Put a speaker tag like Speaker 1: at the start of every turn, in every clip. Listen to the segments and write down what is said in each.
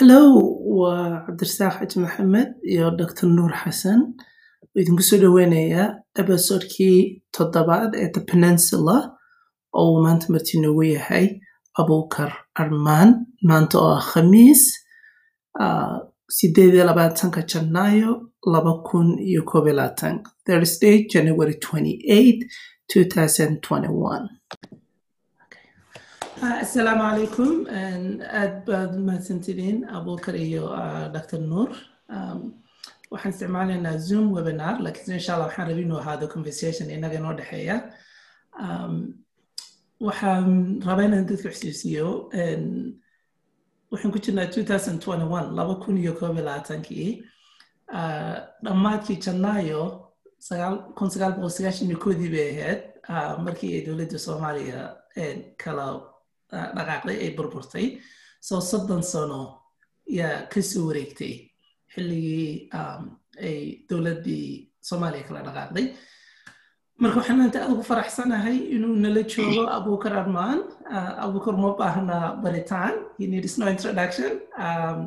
Speaker 1: Hello, waa Cabdirasaaq Xaji Maxamed iyo Dr. Nuur Xasan oo idinku soo dhaweynaya episodekii toddobaad ee The Peninsula oo uu maanta marti noogu yahay Abuukar Armaan maanta oo ah Khamiis sideed iyo labaatanka Janaayo laba kun iyo koob iyo labaatan Thursday January 28 2021 Ah, Asalaamu calaykum aad baad mahadsantidiin Abuukar iyo ah, Dr. Nuur Um, waxaan isticmaalaynaa Zoom webinar laakiin insha Allah waxaan rabin inuu ahaado conversation inaga inoo dhexeeya. Um, waxaan rabaa inaan dadka xusuusiyo waxaan ku jirnaa 2021 laba kun iyo koob labaatankii Ah, dhammaadkii janaayo kun sagaal boqol sagaashan iyo koodii bay ahayd. Ah, markii ay dowladda soomaaliya kala dhaqaaqday ay burburtay soo soddon sano yaa ka soo wareegtay xilligii ay dowladdii soomaaliya kala dhaqaaqday marka waxaan maanta aad ugu faraxsanahay inuu nala joogo abuukar armaan abuukar uma baahna baritaan he no introduction. Um,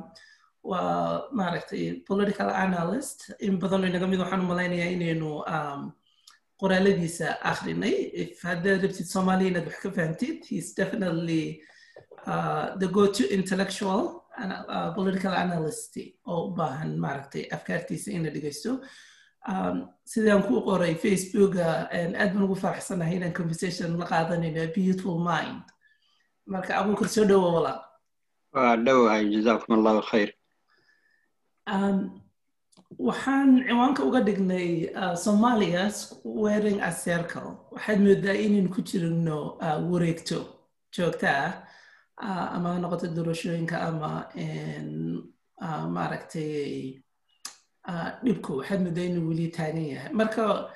Speaker 1: waa maaragtay political analyst. In badan inaga mid waxaan u malaynayaa inaynu um, qoraaladiisa akhrinay if haddaad rabtid soomaaliya inaad wax ka fahantid he's definitely uh, the go-to intellectual and uh, political analyst oo u baahan maaragtay afkaartiisa in la dhegeysto um, sidaan ku qoray facebooka aad baan ugu faraxsanahay inaan conversation la qaadanayno beautiful mind. marka abuukar soo dhowo walaal
Speaker 2: waa dhowahay jazakum allahu khayr
Speaker 1: Um, waxaan ciwaanka uga dhignay uh, Somalia wearing a circle. Waxaad moodaa inaynu ku jirno uh, wareegto joogta ah uh, ama noqoto doorashooyinka ama maaragtay dhibku. Waxaad moodaa inuu weli taagan yahay. Marka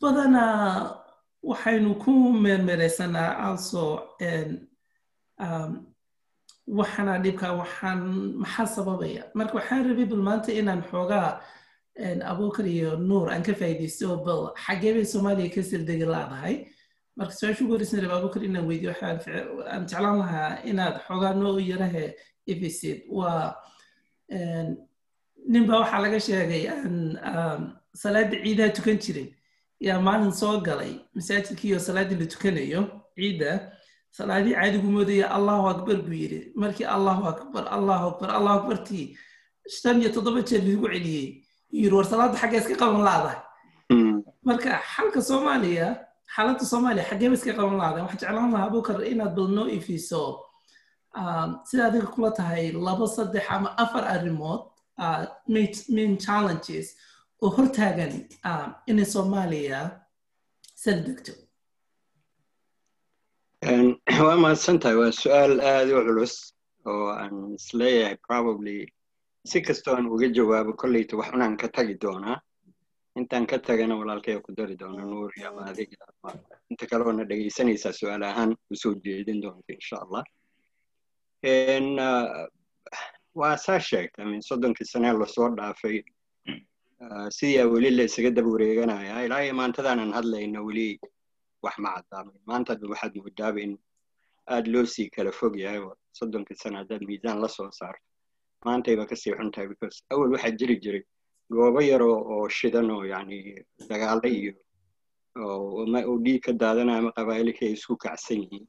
Speaker 1: badanaa waxaynu ku meermeereysanaa also en, waxana dhibka waxaan maxaa sababaya? Marka waxaan rabay bal maanta inaan xoogaa abuukar iyo nuur aan ka faa'iidaysto bal xagee bay soomaaliya ka sildegi laadahay. Marka su'aasha ugu horeysan raba abuukar inaan weydiyo waxaan jeclaan lahaa inaad xoogaa noo yarahe ifisid waa ninba waxaa laga sheegay aan salaada ciidaha tukan jirin yaa maalin soo galay masaajidkii oo salaadii la tukanayo ciidda salaadii caadigu moodaya allahu akbar buu yidhi. Markii allahu akbar allahu akbar allahu akbartii shan iyo toddoba jeer lagu celiyey yiri war salaada xaggee iska qaban laadahay.
Speaker 2: Mm.
Speaker 1: marka xalka soomaaliya xaaladda soomaaliya xaggee ba iska qaban laadahay. Waxaan jeclaan lahaa abukar inaad bal noo ifiso um, sida adiga kula tahay laba saddex ama afar arrimood uh, main, challenges oo hortaagan um, inay soomaaliya saldegto
Speaker 2: En, waa mahadsantahay waa su'aal aad u culus oo aan is leeyahay probably si kastoo aan uga jawaabo kolleyta wax unaan ka tagi doonaa intaan ka tagana walaalkaya ku dari doona nuur iyo ama adiga. Inta kale oona dhegaysanaysaa su'aal ahaan u soo jeedin doonta insha allah. Ah, waa saa sheegta mean, soddonkii sanee la soo dhaafay. Ah, sidii aa weli la isaga daba wareeganaya ilaa iyo maantadaanan hadlayno weli wax ma caddaamay maanta hadda waxaad moodaaba in aad loo sii kala fog yahay soddonkii sana haddaad miisaan la soo saarto maantayba ka sii xun tahay because awal waxaa jiri jiray goobo yar oo shidan oo yacni dagaalo iyo oo dhiig ka daadanaya ama qabaa'ilka ay isku kacsan yihiin.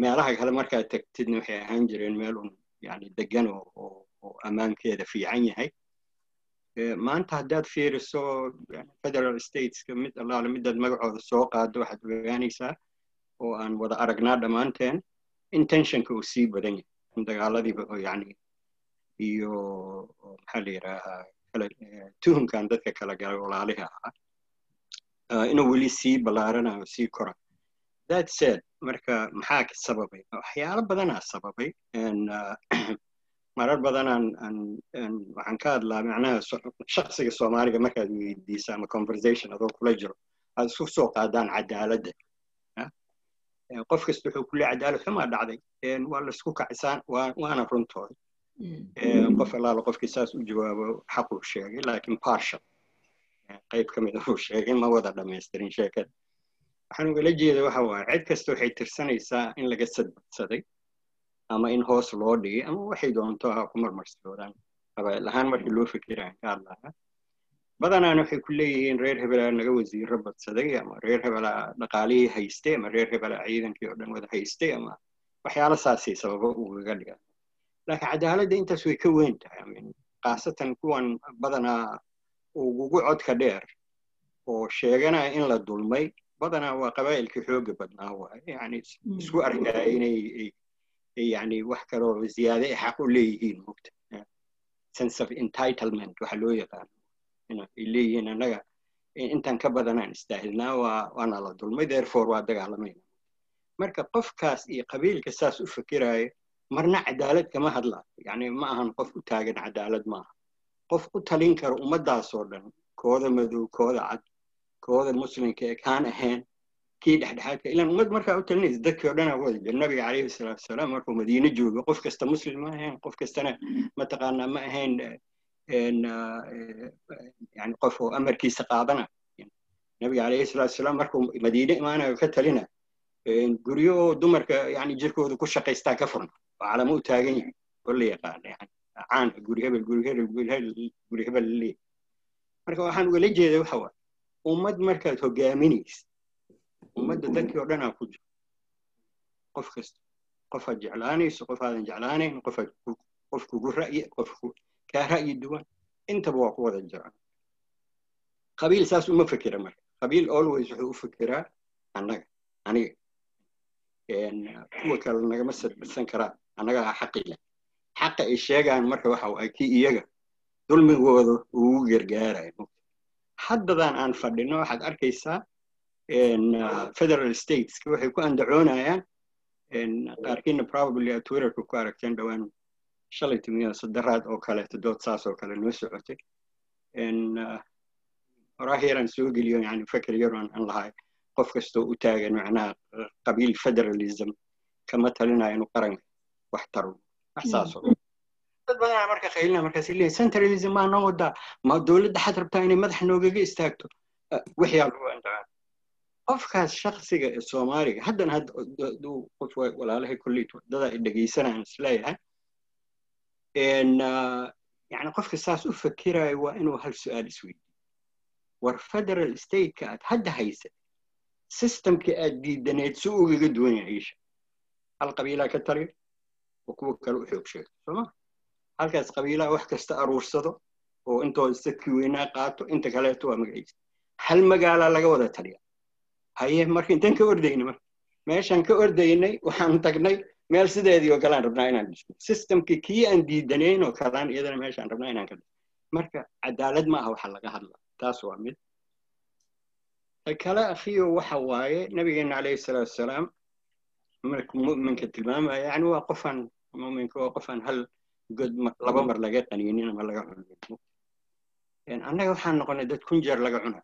Speaker 2: Meelaha kale markaad tagtidna waxay ahaan jireen meel un yacni degan oo ammaankeeda fiican yahay. Maanta haddaad fiiriso yani federal stateska mid allaale midaad magacooda soo qaado waxaad ogaanaysaa oo aan wada aragnaa dhammaanteen intentionka uu sii badan yahay. In dagaaladiiba yani iyo maxaa la yidhaahaa eh, tuhumkan dadka kala galay walaaliha ahaa ah, inuu weli sii ballaaranayo sii kora that said marka maxaa sababay? Waxyaalo badanaa sababay. Ah, marar badan aan aan aan waxaan ka hadlaa macnaha shakhsiga soomaaliga markaad weydiisa ama conversation adoo kula jiro aad isku soo qaadaan cadaaladda. Ah. Eh, qof kasta wuxuu kule cadaalad xumaa dhacday. Waa la isku kacisaan waa- waana runtooda qof allaala qofkii saas u jawaabo xaquu sheegay laakiin Eh, qayb ka mid uu sheegay ma wada dhamaystirin sheekada. Waxaan ugala jeeda waxa waaye cid kasta waxay tirsanaysaa in laga sadbadsaday ama in hoos loo dhigay ama waxay doonto ha ku marmarsidoodaan qabaa'il ahaan markii loo fikiraan ka hadlaya badanaana waxay ku leeyihiin reer hebelaa naga wasiiro badsaday ama reer hebelaa dhaqaalihii haystay ama reer hebelaa ciidankii oo dhan wada haystay ama waxyaalo saasay sababo ugaga dhigaan laakiin cadaaladda intaas way ka weyn tahay. Khaasatan kuwan badanaa ugugu codka dheer oo sheeganaya in la dulmay badanaa waa qabaa'ilkii xooga badnaa waaye. Yani isku arkaya inay yani wax kaloo ziyaade ay xaq u leeyihiin mugta sense of entitlement waxa loo yaqaano ay leeyihiin annaga intaan ka badanaan istaahilnaa waa waana la dulmay therefore waa dagaalamayna marka qofkaas iyo qabiilka saas u fikiraya marna cadaalad kama hadlaayo yani ma ahan qof u taagan cadaalad maaha. Qof u talin karo ummaddaasoo dhan kooda madow kooda cad kooda muslimka ee kaan ahayn kii dhexdhexaadka ilaan ummad markaa u talinaysa dadkii o dhan aa wada nabiga calayhi salaatu wasalaam markuu madiine joogo qof kasta muslim ma ahayn qof kastana mataqaanaa ma ahayn yani qof oo amarkiisa qaadana nabiga calayhi salaatu wasalaam markuu madiine imaanayo ka talina guryo oo dumarka yani jirkooda ku shaqaystaa ka furna oo calamo u taagan yahay oo la yaqaana yani caan guri hebel guri hebel guri hebel leeyahay marka waxaan ugala jeeda waxa waa ummad markaad hogaaminaysa ummadda dadkii oo dhan ku jiro qof kasta qofaad jeclaanayso qof aadan jeclaanayn qofaad qof kugu ra'yi qof kaa ra'yi duwan intaba waa ku wada jiraan qabiil saas uma fikira marka qabiil always wuxuu u fikiraa annaga aniga kuwa kale nagama sadbisan karaa annagaa xaqi leh. Xaqa ay sheegaan marka waxa waa kii iyaga dulmigooda ugu gargaarayo haddadan aan fadhino waxaad arkaysaa federal stateska waxay ku andacoonayaan. Qaarkiina probably aad twitterka ku aragteen dhowaan shalay timiya sadaraad oo kaleeto dood saas oo kale noo socotay. Horaa yaraan soo geliyo yani feker yar aan lahay qof kastoo u taagan macnaha qabiil federalism kama talinayo inuu qaranka wax taro wax saasoo dad badanaa marka qaylina markaas leeyahay centralism maa noo wadaa ma dowladda xad rabtaa inay madax noogaga istaagto? Waxyaa lagu andacaa qofkaas shaksiga ee soomaaliga haddana hadduu qof walaalahay kolley dada ay dhegaysanayaan is leeyahay yani qofka saas u fakirayo waa inuu hal su'aal isweydiyo war federal stateka aad hadda haysa systemka aad diidaneed si ugaga duwan yahay isha. Hal qabiilaa ka taliya oo kuwa kale u xoog sheegto sooma halkaas qabiilaa wax kasta aruursado oo intooda sadkii weynaa qaato inta kaleeto waa magaciisa. Hal magaalaa laga wada taliya haye marka intaan ka ordayna marka meeshaan ka ordaynay waxaan tagnay meel sideedii oo kalaan rabnaa inaan dhisno systemkii kii aan diidanayn oo kalaan iyadana meeshaan rabnaa inaan ka dhisno marka cadaalad ma aha waxa laga hadla taas waa mid kale akhiyo waxa waaye nabigeena calayhi salaatu wasalaam markuu mu'minka tilmaamaya yani waa qofaan mu'minka waa qofaan hal god laba mar laga qaniinin ama laga cunin. Annaga waxaan noqonay dad kun jeer laga cuna.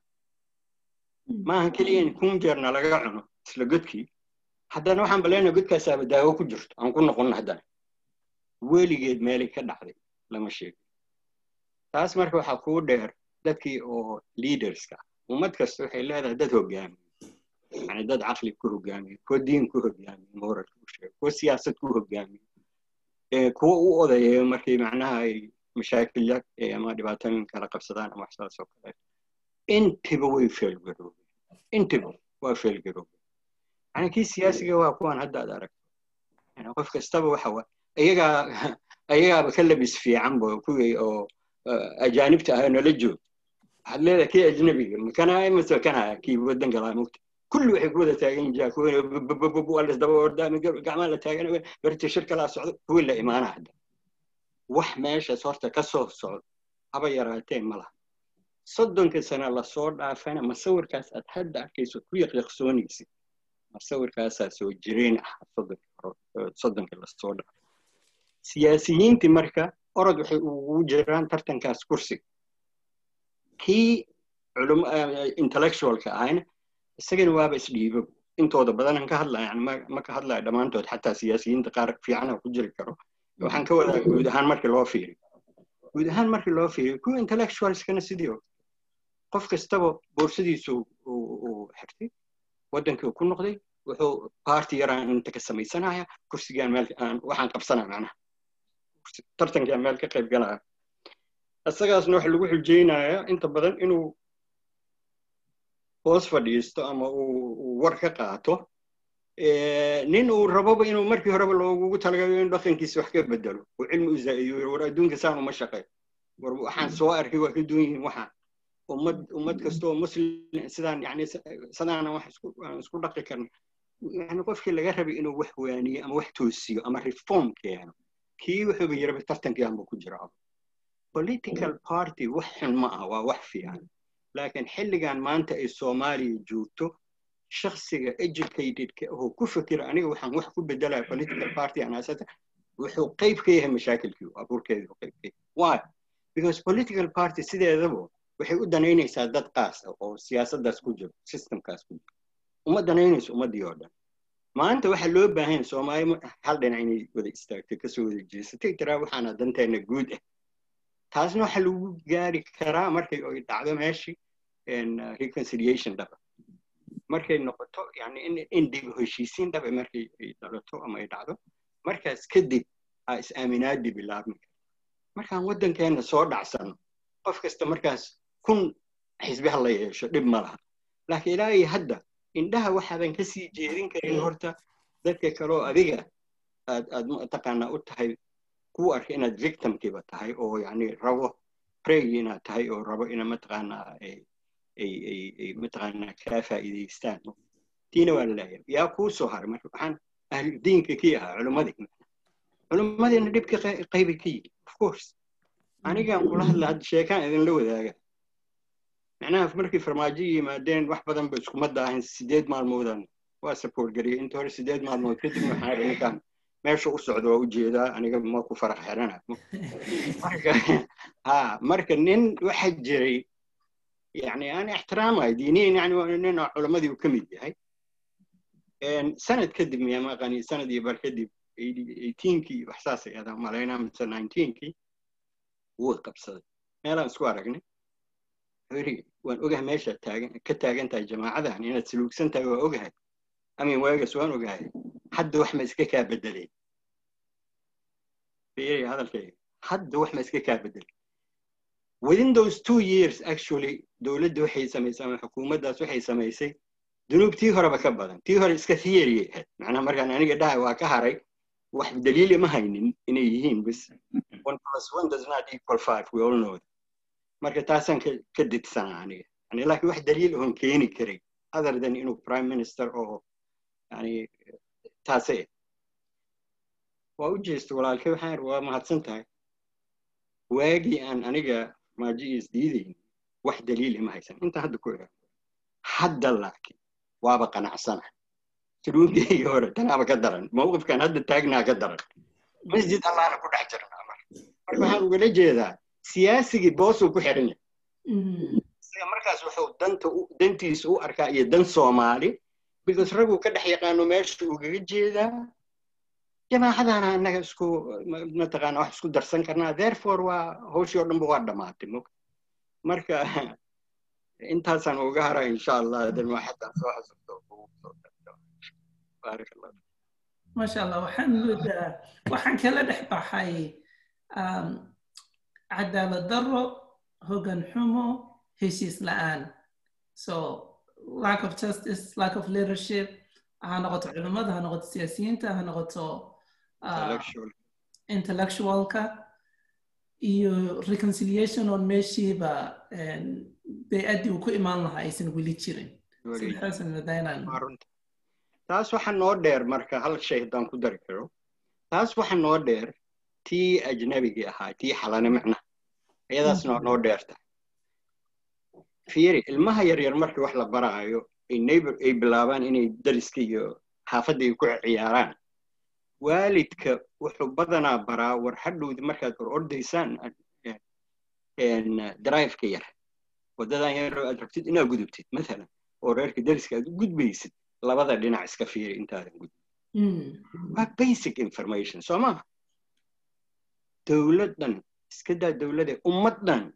Speaker 2: Maaha keliya in kun jeerna laga cuno isla godkii. Haddana waxaan baleyna godkaasaaba daawo ku jirto aan ku noqonna haddana. Weligeed meelay ka dhacday lama sheego taas marka waxaa kuu dheer dadkii oo leaderska ummad kasta waxay leedahay dad hogaamiye yani dad caqli ku hogaamiye kuwa diin ku hogaamiye moralka u sheego kuwa siyaasad ku hogaamiye kuwa u odayeeyo markay macnaha ay mashaakil ama dhibaatooyin kala qabsadaan ama waxsaas oo kale intiba way feelgaroobeen intiba waa feelgaroobeen yani kii siyaasiga waa kuwan hadda ad aragto yani qof kastaba waxa iyagaa ayagaaba ka labis fiican bo kuwii oo ajaanibta ahaa nala joog waxaad leedahay kii ajnabiga makanaya mase kanaya kii waddanka lahaa mugta kulli waxay ku taagan yihiin gacmaa la taagan berti shir kalaa socdo kuwii la imaana hadda wax meeshaas horta ka soo socdo haba yaraatee ma laha soddonka sana la soo dhaafana masawirkaas aad hadda arkayso ku yaqyaqsoonaysid masawirkaasaa soo jireen ah soddonka la soo dhaafay siyaasiyiintii marka orod waxay ugu jiraan tartankaas kursiga kii intellectualka ahayna isagana waaba isdhiibo intooda badanaan ka hadlaya ma ka hadlaya dhammaantood xataa siyaasiyiinta qaar fiicana ku jiri karo. Waxaan ka wadaa guud ahaan markii loo fiiriyo guud ahaan markii loo fiiriyo kuwa intellectualskana sidii oo qof kastaba boorsadiisu uu xirtay waddankii ku noqday wuxuu party yaraan inta ka samaysanaya kursigaan meel aan waxaan qabsanaa macnaha. Tartankaan meel ka qayb galaya isagaasna waxa lagu xujeynayaa inta badan inuu hoos fadhiisto ama uu war ka qaato nin uu raboba inuu markii horeba loogugu talagayo in dhaqankiisa wax ka bedelo uu cilmi u zaa'iyo war adduunka saan uma shaqeey war waxaan soo arkay waa ka duwan yihiin waxaan. Ummad ummad kasta oo muslim sidaan yani sidaanan wax aan isku dhaqi karna. Yani qofkii laga rabay inuu wax waaniyo ama wax toosiyo ama reform keeno kii wuxuuba yaraba tartankii aanba ku jira political party wax xun ma ah waa wax fiican. Laakiin xilligan maanta ay soomaaliya joogto shakhsiga educatedka oo ku fikira aniga waxaan wax ku bedelaya political party anaasata wuxuu qayb ka yahay mashaakilkii abuurkeedu qayb ka yahay. Why? Because political party sideedaba waxay u danaynaysaa dad qaas ah oo siyaasaddaas ku jiro systemkaas ku jiro. Uma danaynayso ummaddii oo dhan maanta waxaa loo baahan soomaali hal dhinac inay wada istaagtay ka soo wada jeesatay tiraa waxaana danteena guud ah taasna waxaa lagu gaari karaa markay ay dhacdo meeshii reconciliation dhaba markay noqoto yani in dib heshiisiin dhaba markay ay dhalato ama ay dhacdo. Markaas kadib aa is-aaminaadii bilaabmi. Karta markaan waddankeena soo dhacsano qof kasta markaas kun xisbi ha la yeesho dhib ma laha. Laakiin ilaa iyo hadda indhaha waxaadan ka sii jeedin karin horta dadka kaleoo adiga aad aad mataqaanaa u tahay kuu arka inaad victimkiiba tahay oo yani rabo prey inaad tahay oo rabo ina mataqaanaa ay ay ay ay mataqaanaa kaa faa'iidaystaan. Tiina waa la leeyahay yaa kuu soo haray marka waxaan ahludiinka kii ahaa culimmadii. Culimmadiina dhibka qaybi ka yihi of course. Anigaan kula hadla hadda sheekaan idinla wadaaga. Macnaha markii farmaajo yimaadeen wax badan ba iskuma daahin sideed maalmoodan waa support gariyay inta hore sideed maalmood kadibna waxaan ninkaan meesha u socdo waa u jeedaa aniga ma ku farax marka ha marka nin waxa jiray yani aan ixtiraamayo diiniyan yani nin culammadii uu ka mid yahay. Sanad kadib miya maqani sanad iyo bar kadib eighteenkii wax saas ay adaa malaynaa mise nineteenkii wuu qabsaday. Meelaan isku aragnay. Wuxuu waan ogahay meesha taagan ka taagan tahay jamaacadan inaad saluugsan tahay waa ogahay. Amin waagas waan ogahay hadda wax ma iska kaa bedeleen fiiri hadalkayga hadda wax ma iska kaa bedeleen within those two years actually dowladda waxay samaysay ama xukuumaddaas waxay samaysay dunuub tii horeba ka badan tii hore iska theory ahayd macnaha markaan aniga dhahay waa ka haray wax daliili ma haynin inay yihiin bis one plus one does not equal five. We all know. that marka taasaan ka didsanaa aniga yani laakiin wax daliil oon keeni karay other than inuu prime minister oo yani taase waa u jeesta walaalkay waxaan waa mahadsan tahay waagii aan aniga maaji isdiidayn wax daliil ima haysan intaan hadda ku eego hadda laakiin waaba qanacsana saluunkeyga hore tanaaba ka daran. Mawqifkan hadda taagnaa ka daran. Masjid allahna ku dhex jirnaa marka marka waxaan ugala jeedaa siyaasigii boosuu ku xiran yahay isaga markaas wuxuu danta dantiisa u arkaa iyo dan soomaali because raguu ka dhex yaqaano meesha ugaga jeedaa jamaacadana annaga isku mataqaana wax isku darsan karnaa. Therefore waa hawshii oo dhanba waa dhammaatay mog marka intaasaan uga hara insha allah dan waa xataa soo xasuusto baarak allah
Speaker 1: maasha allah waxaan moodaa waxaan kala dhex baxay cadaalad darro hogan xumo heshiis la'aan. So lack of justice lack of leadership. Ha noqoto culimmada ha noqoto siyaasiyiinta ha noqoto intellectualka. Iyo reconciliation on meeshiiba bay-addii uu ku imaan lahaa aysan weli jirin.
Speaker 2: Taas waxa noo dheer marka hal shay haddaan ku dari karo. Taas waxa noo dheer tii ajnabigii ahaa tii xalane micna. Iyadaas noo dheerta fiiri ilmaha yaryar markii wax la baraayo ay neighbor ay bilaabaan inay dariska iyo xaafadda ay ku ciyaaraan. Waalidka wuxuu badanaa baraa war hadhowdi markaad hor ordaysaan driveka yar. Waddadan yar aad rabtid inaad gudubtid mathalan oo reerka dariska aad u gudbaysid labada dhinac iska fiiri intaadan gudbin. Waa basic information soo maha dowladdan iska daa dowladda ummaddan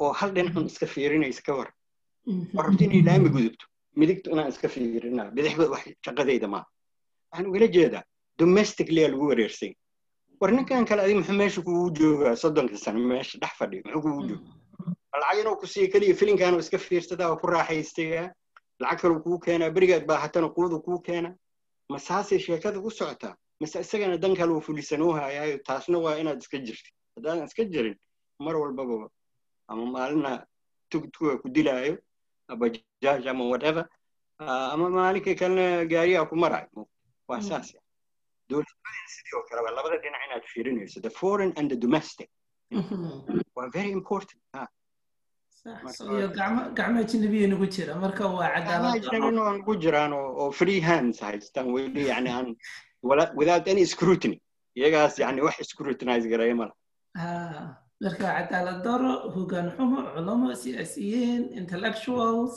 Speaker 2: oo hal dhinacun iska fiirinaysa ka war. Oo rabti inay laami gudubto. Midigta inaan iska fiirina bidixda wax shaqadayda maaha waxaan ugala jeedaa domestically lagu wareersay. War ninkan kale adig muxuu meesha kugu joogaa soddonka sano meesha dhex fadhiyo muxuu kugu jooga. Lacag inuu ku siiya keliya filinkan iska fiirsadaa oo ku raaxaystayaa lacag kale kuu keenaa berigaad baahatana quudu kuu keena. Ma saasay sheekada u socotaa mase isagana dan kale uu fulisanuu hayaayo taasna waa inaad iska jirtid haddaadan iska jirin mar walbaba ama maalina tugtuga ku dilaayo bajaaj ama whatever. Ama maalinka kalena gaariyaa ku marayo waa saas dowladnimada sidii oo kale waa labada dhinac inaad fiirinayso the foreign and the domestic waa very important.
Speaker 1: Jira marka waa
Speaker 2: nagu jiraan oo free hands haystaan weli yani aan without any scrutiny. Iyagaas yani wax scrutinize gareeya mala
Speaker 1: marka cadaalad daro hogaan xumo culamo siyaasiyiin intellectuals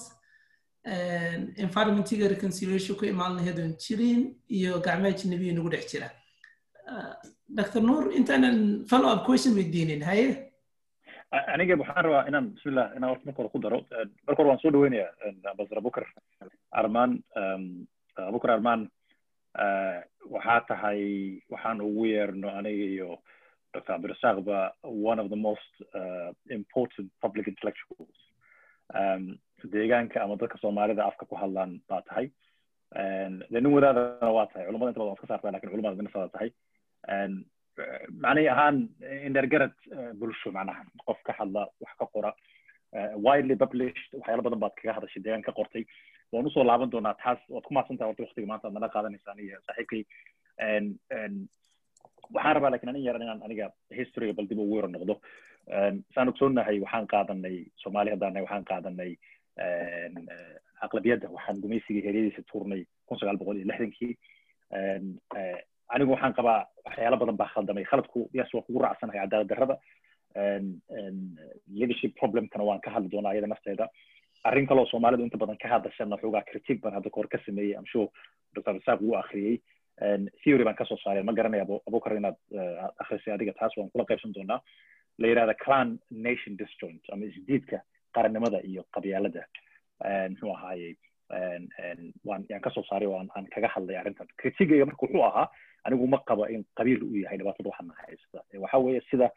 Speaker 1: environmentiga reconciliation ku imaan laheedoon jirin iyo gacmo ajnabiya nagu dhex jira. Dr nuur intaanan follow up question weydiinin haye
Speaker 3: aniga waxaan rabaa inaan bismillah inaan horta marka hore ku daro. Marka hore waan soo dhaweynaya ambassador abukar armaan. Abukar armaan waxaa tahay waxaan ugu yeerno aniga iyo dr cabdirasaaqba one of the most uh, important public intellectuals. Um, deegaanka ama dadka soomaalida afka ku hadlaan baa tahay de nin wadaadana waa tahay culamada inta waa iska saartaa laakiin culamada minasada tahay macnay ahaan indhergarad bulsho macnaha qof ka hadla wax ka qora widely published waxyaala badan baad kaga hadashay deegaan ka qortay waan u soo laaban doonaa taas waad ku mahadsantaha horta waktiga maanta aad nala qaadanaysaan iyo saaxiibkay waxaan rabaa laakiin anin yaran inaan aniga historyga bal dib ugu yaro noqdo. Saan ogsoonahay waxaan qaadanay soomaali haddaan waxaan qaadanay aqlabiyadda waxaan gumaysigii heryadiisa tuurnay kun sagaal boqol iyo lixdankii. Anigu waxaan qabaa waxyaala badan baa khaldamay. Khaladku yes waa kugu raacsanahay cadaalad darrada. Leadership problemkana waan ka hadli doonaa iyada nafteeda. Arrin kaloo soomaalidu inta badan ka hadashana xoogaa critique baan hadda kahor ka sameeyey am sure dr. Saaq wuu akhriyey theory baan ka soo saaray ma garanaya abukar inaad akhrisay adiga taas waan kula qaybsan doonaa la yidhahda clan nation disjoint. Ama isdiidka qarannimada iyo qabyaalada muxuu ahaayey yaan ka soo saaray oo aan kaga hadlay arrintan critigayga marka wuxuu ahaa anigu ma qaba in qabiil uu yahay dhibaatada waxana haysta waxa weeye sida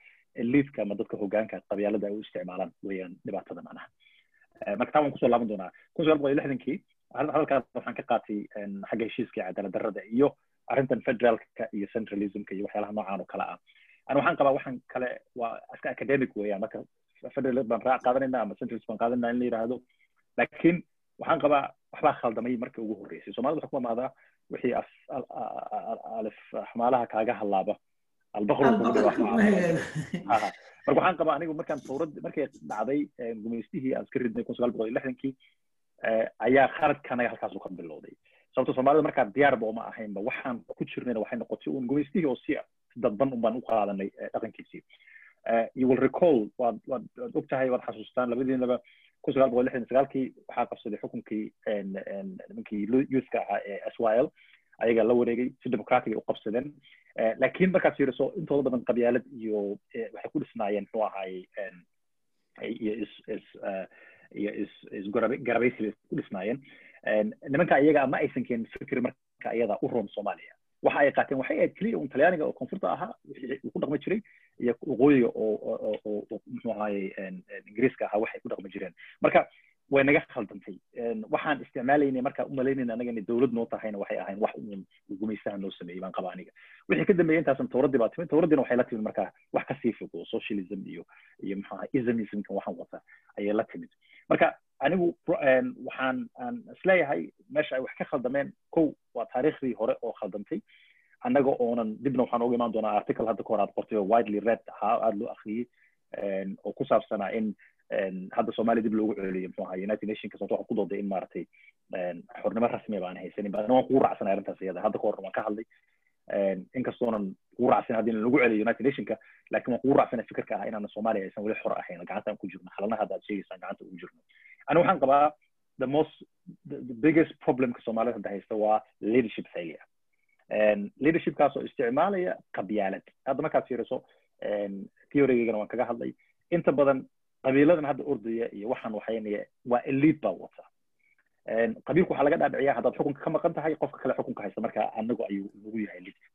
Speaker 3: eliidka ama dadka hogaanka qabyaalada ay u isticmaalaan weeyaan dhibaatada macnaha marka taa waan ku soo laaban doonaa kun sagaal boqol iyo lixdankii hadalkaas waxaan ka qaatay xagga heshiiska iyo cadaalad darrada iyo arrintan federaalka iyo centralismka iyo waxyaalaha noocaan oo kale ah ani waxaan qabaa waxaan kale waa iska academic weeyaan marka federalism baan raac qaadanayna ama centralism baan qaadanayna in la yidhaahdo laakiin waxaan qabaa waxbaa khaldamay markii ugu horreysay soomaalida waxaa ku amaadaa wixii alif xamaalaha kaaga hallaaba marka waxaan qabaa anigu markaan towrad markay dhacday gumaystihii aan iska ridnay kun sagaal boqol iyo lixdankii ayaa khaladkanaga halkaasuu ka bilowday sababto soomaalida markaa diyaarba uma ahaynba waxaan ku jirnayna waxay noqotay un gumaystihii oo si dadban un baan u qaadanay dhaqankiisii. You will recall waad waad waad og tahay waad xasuustaan labadiinaba kun sagaal boqol lixdan sagaalkii waxaa qabsaday xukunkii nimankii youthka ahaa ee s y l ayaga la wareegay si democratic ay u qabsadeen. Laakiin markaad fiiriso intooda badan qabyaalad iyo waxay ku dhisnaayeen muxuu ahaayey iyo is is iyo is is garabaysi bay ku dhisnaayeen nimanka iyaga ma aysan keenin fikir marka iyada u roon soomaaliya. Waxa ay qaateen waxay ahayd keliya un talyaaniga oo koonfurta ahaa wixii ku dhaqmi jiray iyo waqooyiga oo muxuu ahaayey ingiriiska ahaa waxay ku dhaqmi jireen. Marka way naga khaldantay waxaan isticmaalaynay marka umalaynayna anaga inay dowlad noo tahayna waxay ahayn wax uun gumaystaha noo sameeyey baan qaba aniga. Wixii ka dambeeyay intaasan towraddii baa timid. Towraddiina waxay la timid marka wax ka sii fog oo socialism iyo iyo ahaa islamismka waxaan wata ayay la timid. Marka anigu waxaan aan is leeyahay meesha ay wax ka khaldameen kow waa taariikhdii hore oo khaldantay annaga oonan dibna waxaan uga imaan doonaa article hadda aad qortay oo widely read ahaa aada loo akhriyey oo ku saabsanaa in hadda soomaaliya dib loogu celiyo muxuu ahaa united nationka sababto waxaan ku dooday in maaragtay xornimo rasmiya baan haysanin bana waan kugu raacsanay arrintaas iyada hadda kahor waan ka hadlay inkastoonan kugu raacsan haddii lagu celiyo united nationka laakiin waan kugu raacsanay fikirka ah inaan soomaaliya aysan weli xor ahayn gacanta aan ku jirno xalanaha hadda aad sheegaysaan gacanta ugu jirno ani waxaan qabaa the most the, biggest problemka soomaalida hadda haysta waa leadership failure leadershipkaas isticmaalaya qabyaalad hadda markaad fiiriso theorygaygana waan kaga hadlay inta badan qabiiladan hadda ordaya iyo waxaan waxaynaya waa elite baa wata. Qabiilku waxaa laga dhaadhiciyaa haddaad xukunka ka maqan tahay qofka kale xukunka haysta marka anagu ayuu nagu yahay lidka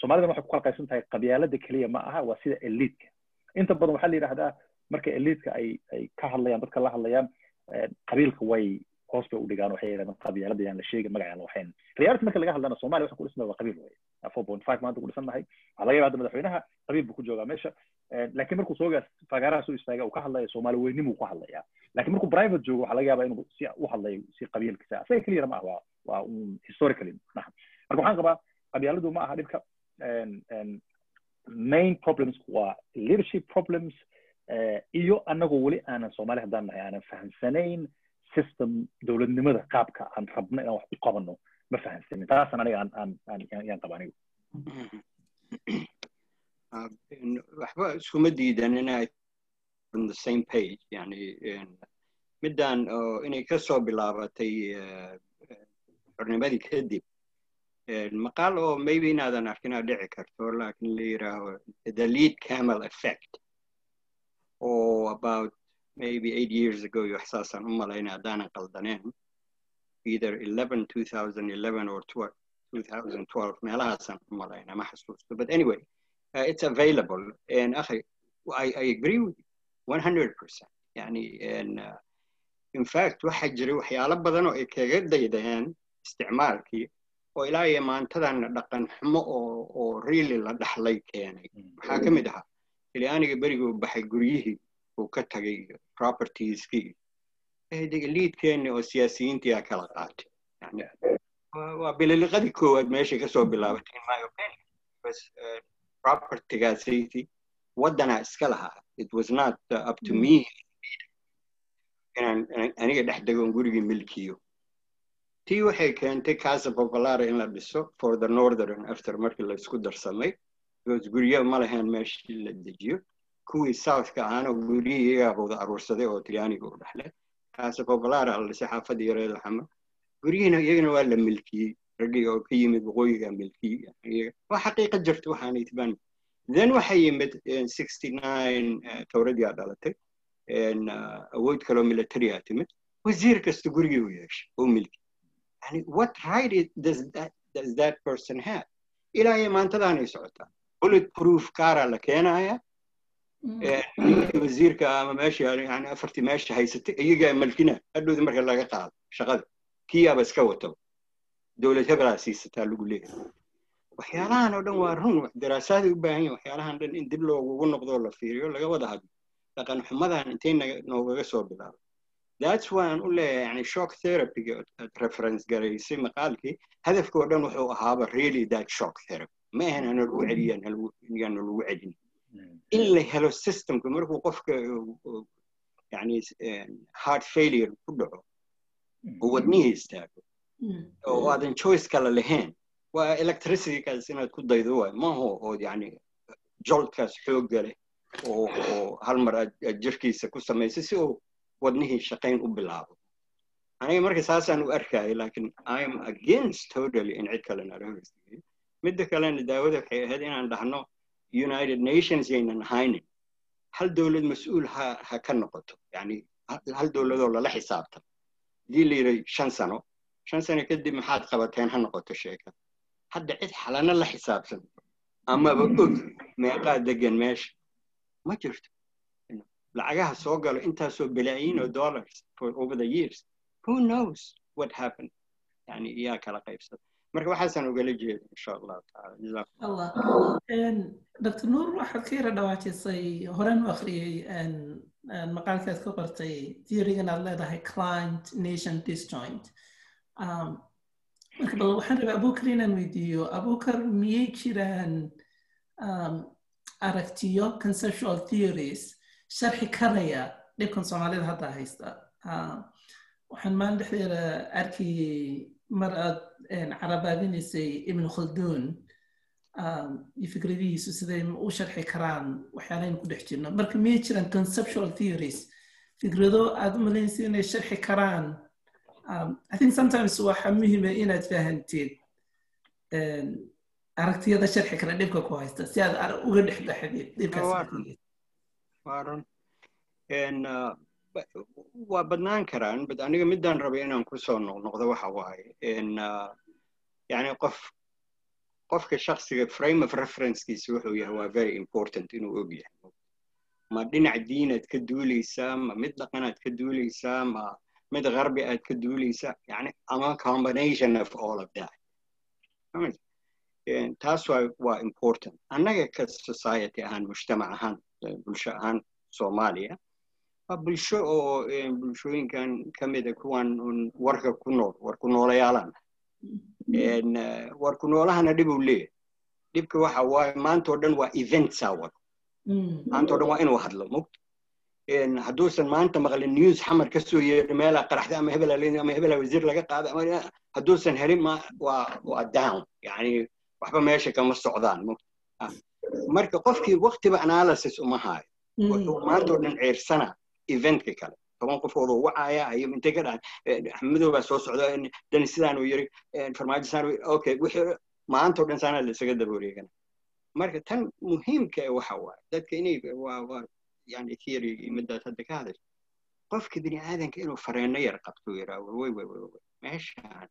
Speaker 3: soomaalida waxay ku kala tahay qabyaalada keliya ma aha waa sida eliidka inta badan waxaa la yidhahdaa marka eliidka ay ay ka hadlayaan dadka la hadlayaan qabiilka way hoos bay u dhigaan waxay yidhahdaan qabyaalada la sheegin magacaan la waxayn reality marka laga hadlana soomaaliya waxa ku dhisnaa waa qabiil way dhisan nahay. Waxaa laga yaaba hadda madaxweynaha qabiil buu ku joogaa meesha. Laakiin markuu soogaas fagaaraha soo istaaga uu ka hadlaya soomaali weynimuu ku hadlayaa laakiin markuu private joogo waxaa laga yaabaa inuu si u hadlayo si qabiilkiisa asaga keliyana ma ah waa waa un historically marka waxaan qabaa qabyaaladu ma aha dhibka. Main problems waa leadership problems iyo anagoo weli aanan soomaali haddaan nahay aanan fahamsanayn system dowladnimada qaabka aan rabno inaan wax u qabano ma fahamsanin taasan aniga aan aan aan yaan qaba anigu
Speaker 2: waxba iskuma diidan inay on the same page yani middan inay ka soo bilaabatay xornimadii kadib maqaal oo maybe inaadan arkin aa dhici karto laakin la yidhaaho the lead camel effect. Oo about maybe eight years ago iyo waxsaasaan u malayna haddaanan qaldaneen either 11 2011 or 2012 meelahaasaan u malayna ma xasuusto but anyway uh, it's available. And I, I agree with you 100% yani and, uh, in fact waxaa jiray waxyaalo badan oo ay kaga daydayeen isticmaalkii oo ilaa iyo maantadan dhaqan xumo oo oo really la dhaxlay keenay. Waxaa ka mid ahaa ilyaaniga beriguu baxay guryihii uu ka tagay propertieski liidkeenni oo siyaasiyiintii aa kala qaatay waa bililiqadii koowaad meeshay ka soo bilaabatay because propertygaasaytii waddanaa iska lahaa it was not up to me. inaan aniga dhex degon gurigii milkiyo tii waxay keentay casa populara in la dhiso for the northern after markii la isku darsamay because guryo ma lahayn meeshii la dejiyo kuwii southka ahaana guryihii iyagaa wada aruursaday oo talyaaniga u dhexle casa populara la dhisay xaafadda yareedo xama guryihiina iyagana waa la milkiyey raggii oo ka yimid waqooyiga milkiyey. Waa xaqiiqa jirta waxaanay tibaan then waxaa yimid sixty nine towradii aa dhalatay. Awood kaloo military aa timid. Wasiir kasta gurigii u yeeshay oo milki yani what right does that, person have? Ilaa iyo maantadaanay socotaa. Bullet proof kaaraa la keenaya wasiirka ama meesha yani afartii meesha haysatay iyagaa malkina hadhowda marka laga qaado shaqada kiyaaba iska wato dowlad hebelaa siisataa lagu leeyahay. Waxyaalahan oo dhan waa run daraasaday u baahan yihiin waxyaalahan dhan in dib loogugu noqdo la fiiriyo laga wada hadlo. Dhaqan xumadan intay noogaga soo bilaabay that's why aan u leeyahay yani shock therapyga aad reference garaysay maqaalkii hadafka oo dhan wuxuu ahaaba really that shock therapy. Ma ahan hana lagu celiyaan yaan lagu celin in la helo systemka markuu qofka yani heart failure ku dhaco oo wadnihii istaago oo aadan choice kale lahayn waa electricitykaas inaad ku daydo waay maaho oo yani joltkaas xoogga leh oo oo hal mar aad jirkiisa ku samaysay si uu wadnihii shaqayn u bilaabo aniga marka saasaan u arkaya laakiin i am against totally in cid kalena midda kalena daawada waxay ahayd inaan dhahno united nations yaynan ahaynin hal dowlad mas'uul ha ha ka noqoto? Yani hal dowladoo lala xisaabtan haddii la yidhi shan sano. Shan sano kadib maxaad qabateen ha noqoto sheeka? Hadda cid xalana la xisaabsan. Amaba og meeqaa degan meesha. Ma jirto. Lacagaha soo galo intaasoo bilaayiin oo dollars for over the years. Who knows what happened? Yani iyaa kala qaybsada marka waxaasaan ugala jeeda insha allahu taala
Speaker 1: dr nuur waxaad ka yara dhawaajisay horeen u akhriyey maqaalkaad ka qortay theorygan aad leedahay client nation disjoint. Marka bal waxaan rabaa abukar inaan weydiiyo. Abukar miyay jiraan aragtiyo conceptual theories sharxi karaya dhibkan soomaalida hadda haysta? Waxaan maalin dhexdeeda arkayay mar aad carabaadinaysay ibn khaldun iyo fikradihiisu siday u sharxi karaan waxyaalayn ku dhex jirno. Marka miyay jiraan conceptual theories fikrado aad u malaynaysa inay sharxi karaan I think sometimes waxa muhiima inaad fahanteed aragtiyada sharxi kara dhibka ku haysta si aad uga dhex baxdid dhibkaas
Speaker 2: waa badnaan karaan bad aniga midaan rabay inaan ku soo noqnoqdo waxa waaye yani qof qofka shaksiga frame of referencekiisa wuxuu yahay waa very important inuu og yahay ma dhinac diinaad ka duulaysaa ma mid dhaqanaad ka duulaysaa ma mid qarbi aad ka duulaysaa yani ama combination of all of that. taas waa important. annaga ka society ahaan mujtamac ahaan bulsho ahaan soomaaliya bulsho oo bulshooyinkan ka mida kuwan warka ku nool war ku noolayaalaan war ku noolahana dhib uu leeyahay dhibka waxa waaye maanta oo dhan waa eventsaa wado maanta o dhan waa inuu hadlo mugto hadduusan maanta maqlin news xamar ka soo yeedho meelaa qaraxda ama hebel ama hebela wasiir laga qaada ama hadduusan helin ma waa waa down. Yani waxba meesha kama socdaan mugto marka qofkii waktiba analysis uma haayo wuxuu maanta oo dhan ceersana eventka kale. Toban qofoodoo wacaya ayo intay ka dhacan axmedow baa soo socda dani sidaanuu yiri farmaajo saan okay wixii maanta oo dhan saanaa la isaga daba wareegana marka tan muhiimka waxa waaye dadka inay yani theory midaad hadda ka hadasho. Qofka bini aadanka inuu fareenno yar qabto yaraa way way way meeshaan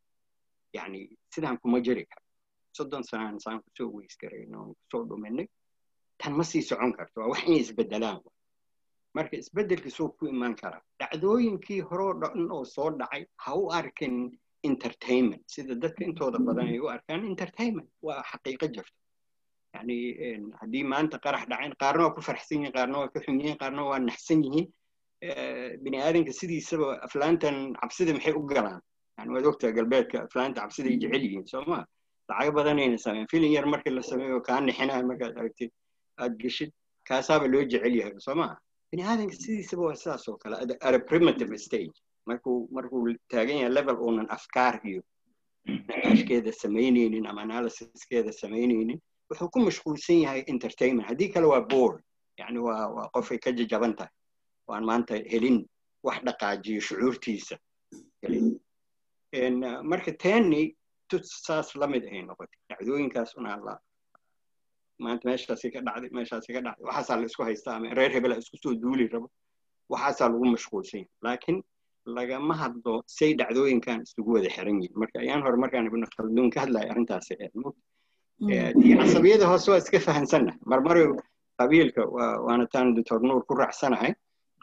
Speaker 2: yani sidaan kuma jiri karo. Soddon sanaan saan ku soo weysgarayno ku soo dhuminay tan ma sii socon karto. Waa wax inay isbedelaan marka isbedelkiisuu ku iman karaa dhacdooyinkii horoo dhan oo soo dhacay ha u arkin entertainment. Sida dadka intooda badan ay u arkaan entertainment waa xaqiiqo jirto. Yani haddii maanta qarax dhacayn qaarna waa ku farxsan yihiin qaarna waa ka xun yihiin qaarna waa naxsan yihiin. Bini aadanka sidiisaba aflaantan cabsida maxay u galaan? Yani waad ogtaa galbeedka aflaanta cabsiday jecel yihiin soo ma lacago badanayna sameyn filin yar markii la sameeyo kaa nixinaya markaad aragtid aad geshid kaasaaba loo jecel yahay soo ma bini aadanka sidiisaba waa sidaas oo kale at a primitive stage. markuu markuu taagan yahay level uunan afkaar iyo naqaashkeeda samaynaynin ama analysiskeeda samaynaynin wuxuu ku mashquulsan yahay entertainment. haddii kale waa board yani waa waa qofay ka jajaban tahay waan maanta helin wax dhaqaajiyo shucuurtiisa marka tenny saas la mid ay noqotay dhacdooyinkaas unaa la maanta meeshaasi ka dhacday meeshaasi ka dhacday. Waxaasaa la isku haystaa ama reer hebela isku soo duuli rabo. Waxaasaa lagu mashquulsan. Laakiin lagama hadlo say dhacdooyinkan isugu wada xiran yihiin marka ayaan hore markaan ibnu khalduun ka hadlaya arrintaasi iyo casabiyada hoose waa iska fahansannahay marmar qabiilka waana taan doctor nuur ku raacsanahay.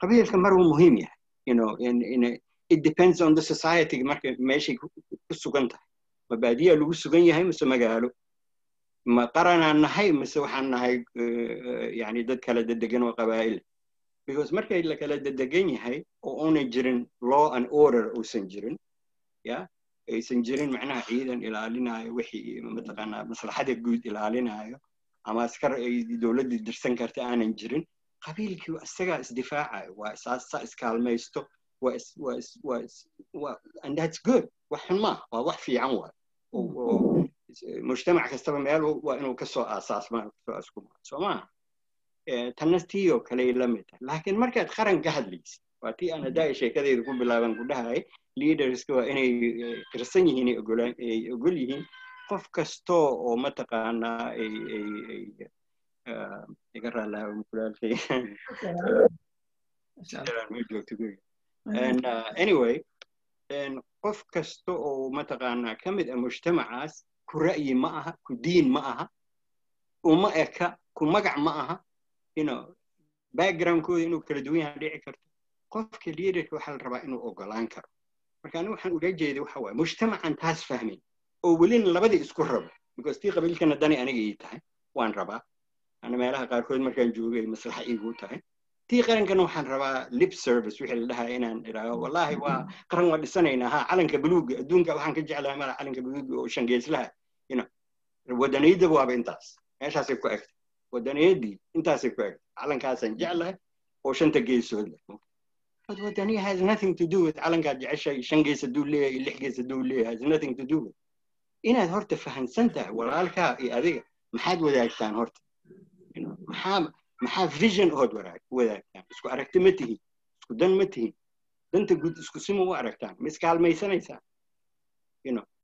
Speaker 2: Qabiilka mar wuu muhiim yahay. You know in, in a, it depends on the society. Marka meeshay ku sugan tahay. Ma lagu sugan yahay mise magaalo ma qaranaan nahay mise waxaan nahay yani dad kala dedegan oo qabaa'il. Because markay la kala dedegan yahay oo una jirin law and order uusan jirin ya aysan jirin macnaha ciidan ilaalinayo wixii mataqaanaa maslaxada guud ilaalinayo ama askar ay dowladda dirsan karta aanan jirin qabiilkii isagaa isdifaacayo waa saa iskaalmaysto waa and that's good wax xun maaha waa wax fiican waay mujtamac kastaba meel waa inuu ka soo aasaasma soo maaha tanna tii oo kale la mid tahay laakiin markaad qaran ka hadlaysid waa tii aan haddaa sheekadayda ku bilaaban ku dhahay leaderska waa inay qirsan yihiin ay ogol yihiin qof kastoo oo mataqaanaa ay ay ay iga raalaha mukulaalkay anyway qof kasta oo mataqaanaa ka mid ah mujtamacaas ku ra'yi ma aha ku diin ma aha uma eka ku magac ma aha backgroundkooda inuu kala duwan yahay dhici karto. Qofka leaderka waxaa la rabaa inuu ogolaan karo. Marka anigu waxaan uga jeeday waxa waaye mujtamacan taas fahmin oo welina labadii isku rabo because tii qabiilkana dani aniga ii tahay waan rabaa. Ana meelaha qaarkood markaan joogay maslaxa iigu tahay. Tii qarankana waxaan rabaa lip service wixii la dhahaa inaan idhaaho wallahi waa qaran waa dhisanaynaa ha calanka buluuga adduunka waxaan ka jeclahay mala calanka buluuga oo shangeeslaha wadaniyadda waaba intaas meeshaasay ku egtay wadaniyaddii intaasay ku egtay calankaasaan jeclahay oo shanta geesood leh but wadaniya has nothing to do with calankaad jeceshay shan gees hadduu leeyahay lix gees hadduu leeyahay has nothing to do with inaad horta fahansan tahay walaalkaa iyo adiga maxaad wadaagtaan horta maxaa maxaa vision ood wadaagtaan isku aragti ma tihin isku dan ma tihin danta guud isku sima u aragtaan ma iskaalmaysanaysaan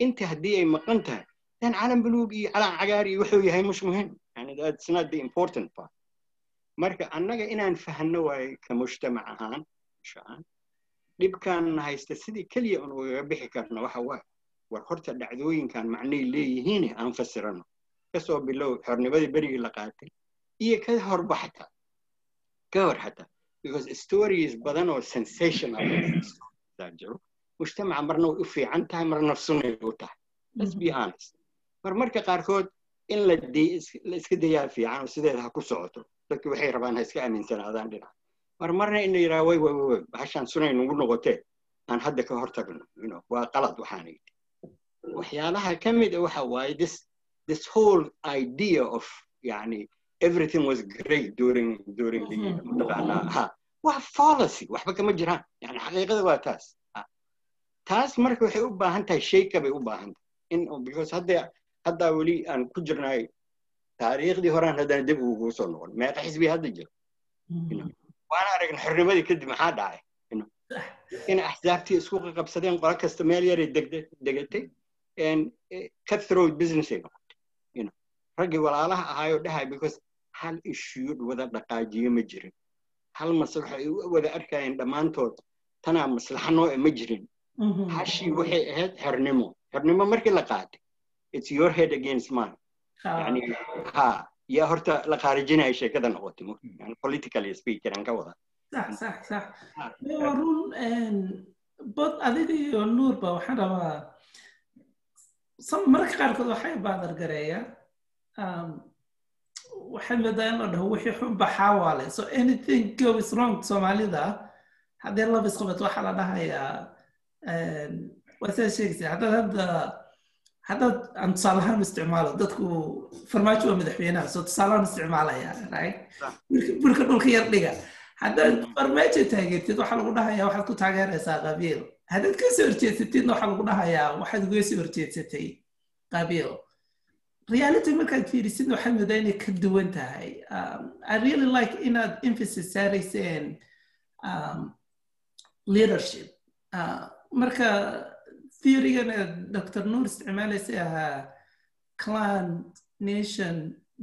Speaker 2: inta haddii ay maqan tahay dan calan buluug iyo calan cagaar iyo wuxuu yahay mush muhiim yani that's not the important part. Marka annaga inaan fahanno waaye ka mujtamac ahaan muqdisho-aan dhibkan haysta sidii keliya un ugaga bixi karno waxa waay. War horta dhacdooyinkan macnay leeyihiin aan fasirano. Kasoo bilow xornimadii berigii la qaatay iyo ka horba xataa ka hor xataa because stories badan oo sensational. Jiro. Mujtamaca marna way u fiican tahay marna nafsunay u tahay. Let's be honest mar marka qaarkood in la iska dayaa fiican oo sideeda ha ku socoto. Dadki waxay rabaan ha iska aaminsanaadaan dhinac. Mar marna in la yidhaha way way way bahashaan sunay nugu noqotee aan hadda ka hortagno. Waa qalad waxaan yidhi. Waxyaalaha ka mid a waxa waaye this this whole idea of yani everything was great during during the mataqaanaa ha waa policy waxba kama jiraan. Yani xaqiiqada waa taas. Taas marka waxay u baahan tahay shayka bay u baahan tahay. In because hadda haddaa weli aan ku jirnay taariikhdii horaan haddana dib ugu soo noqon meeqa xisbi hadda jiro waana aragna xornimadii kadib maxaa dhacay? In axsaabtii isku qabsadeen qolo kasta meel yaray degatay cutthroat business ay noqotay. Raggii walaalaha ahaayoo dhahay because hal issue wada dhaqaajiyo ma jirin. Hal maslaxo ay wada arkayeen dhammaantood tanaa maslaxa nooce ma jirin. Hashii waxay ahayd xornimo. Xornimo markii la qaatay it's your head against mine. Yani ha. Yaa horta la khaarijinaya sheekada noqotay yani politically speaker aan ka wada.
Speaker 1: Sax sax sax waa run bod adiga iyo nuurba waxaan rabaa mararka qaarkood waxay baadargareeya waxay moodaa in la dhaho wixii xun baxaa waale so anything goes wrong soomaalida haddii laba isqabato waxaa la dhahayaa waa sidaa sheegaysa haddaad hadda haddaad aan tusaale ahaan isticmaalo dadku farmaajo waa madaxweynaha soo tusaalehaan isticmaalaya right? Burka dhulka yar dhiga. Haddaad farmaajo taageertid waxaa lagu dhahayaa waxaad ku taageeraysaa qabiil. Haddaad ka soo horjeedsatidna waxaa lagu dhahayaa waxaad uga soo horjeedsatay qabiil. Reality markaad fiirisid waxaad moodaa inay ka duwan tahay. I really like inaad emphasis saarayseen leadership. Marka theorygana dr nuur isticmaalaysay ahaa clan nation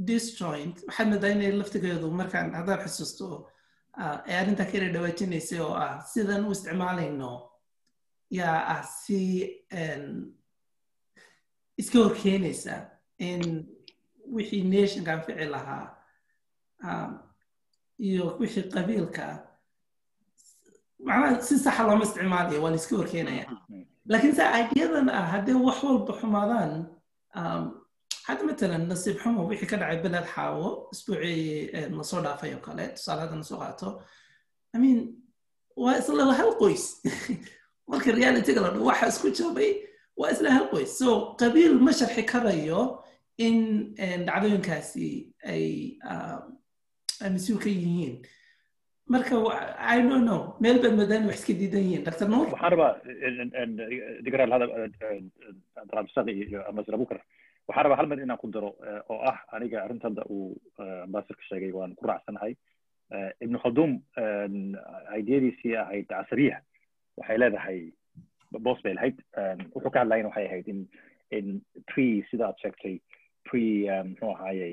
Speaker 1: disjoint waxaad moodaa inay laftigeedu markaan haddaad xusuusto ee arrintaa ka dhawaajinaysay oo ah sidan u isticmaalayno yaa ah si iska horkeenaysa in wixii nationka anfici lahaa iyo wixii qabiilka macnaha si saxa looma isticmaalayo waa la iska horkeenaya laakiin se ideadan ah haddii wax walba xumaadaan hadda matalan nasiib xumo wixii ka dhacay beled xaawo isbuucii la soo dhaafay oo kale tusaale hadda nasoo qaato i waa isla hal qoys marka realityga la dhaho waxa isku jabay waa isla hal qoys so qabiil ma sharxi karayo in dhacdooyinkaasi ay mas'uul ka yihiin marka i don't know. Meel baad moodaan wax iska diidan yihiin? Dr nuur
Speaker 3: waxaan rabaa digraal hada abdulabsaq iyo ambasir abukar waxaan rabaa hal mid inaan ku daro oo ah aniga arrinta hadda uu ambasirka sheegay waan ku raacsanahay. Ibnu khaldum ideyadiisii ahayd casariya waxay leedahay boos bay lahayd. Wuxuu ka hadlayana waxay ahayd in in pre sida aad sheegtay pre muxuu ahaaye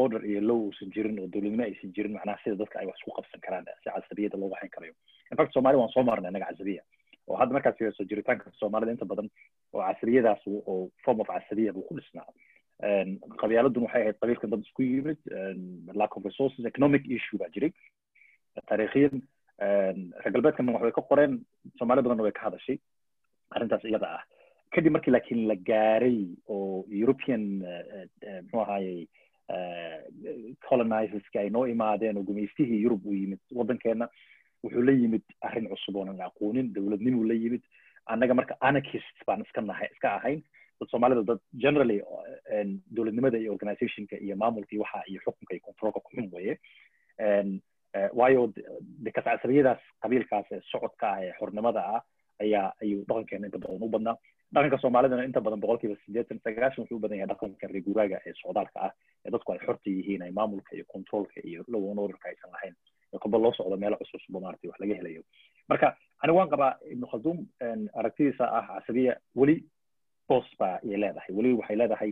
Speaker 3: order iyo low uusan jirin oo dowladnimo aysan jirin macnaha sida dadka ay wax isku qabsan karaan si casabiyada loo waxayn karayo. Infact soomaalida waan soo marnay innaga casabiya oo hadda markaad fiiriso jiritaanka soomaalida inta badan oo casriyadaas oo form of casabiya buu ku dhisnaa. Qabyaaladun waxay ahayd qabiilkan dad isku yimid lack of resources economic issue baa jiray. Taariikhiyan reer galbeedkana wax way ka qoreen soomaali badanna way ka hadashay. Arrintaas iyada ah kadib markii laakiin la gaaray oo european muxuu ahaaye colonizerski ay noo imaadeen oo gumaystihii yurub uu yimid waddankeena wuxuu la yimid arrin cusub oonan aqoonin dowladnimuu la yimid. Annaga marka anarchist baan iska nahay iska ahayn. Dad soomaalida dad generally dowladnimada iyo organizationka iyo maamulka iyo waxa iyo xukunka iyo controlka ku xun weeye. Waayo de qabiilkaas ee socodka ah ee xornimada ah ayaa ayuu dhaqankeena inta badan u badnaa dhaqanka soomaalidana inta badan boqolkiiba sideetan sagaashan wuxuu badan yahay dhaqanka reeguraaga ee socdaalka ah ee dadku ay xorta yihiin ay maamulka iyo controlka iyo law and orderka aysan lahayn kolba loo socdo meelo cusub maaragtay wax laga helayo marka aniga waan qabaa ibnu khaldum aragtidiisa ah casabiya weli boos baa ayay leedahay weli waxay leedahay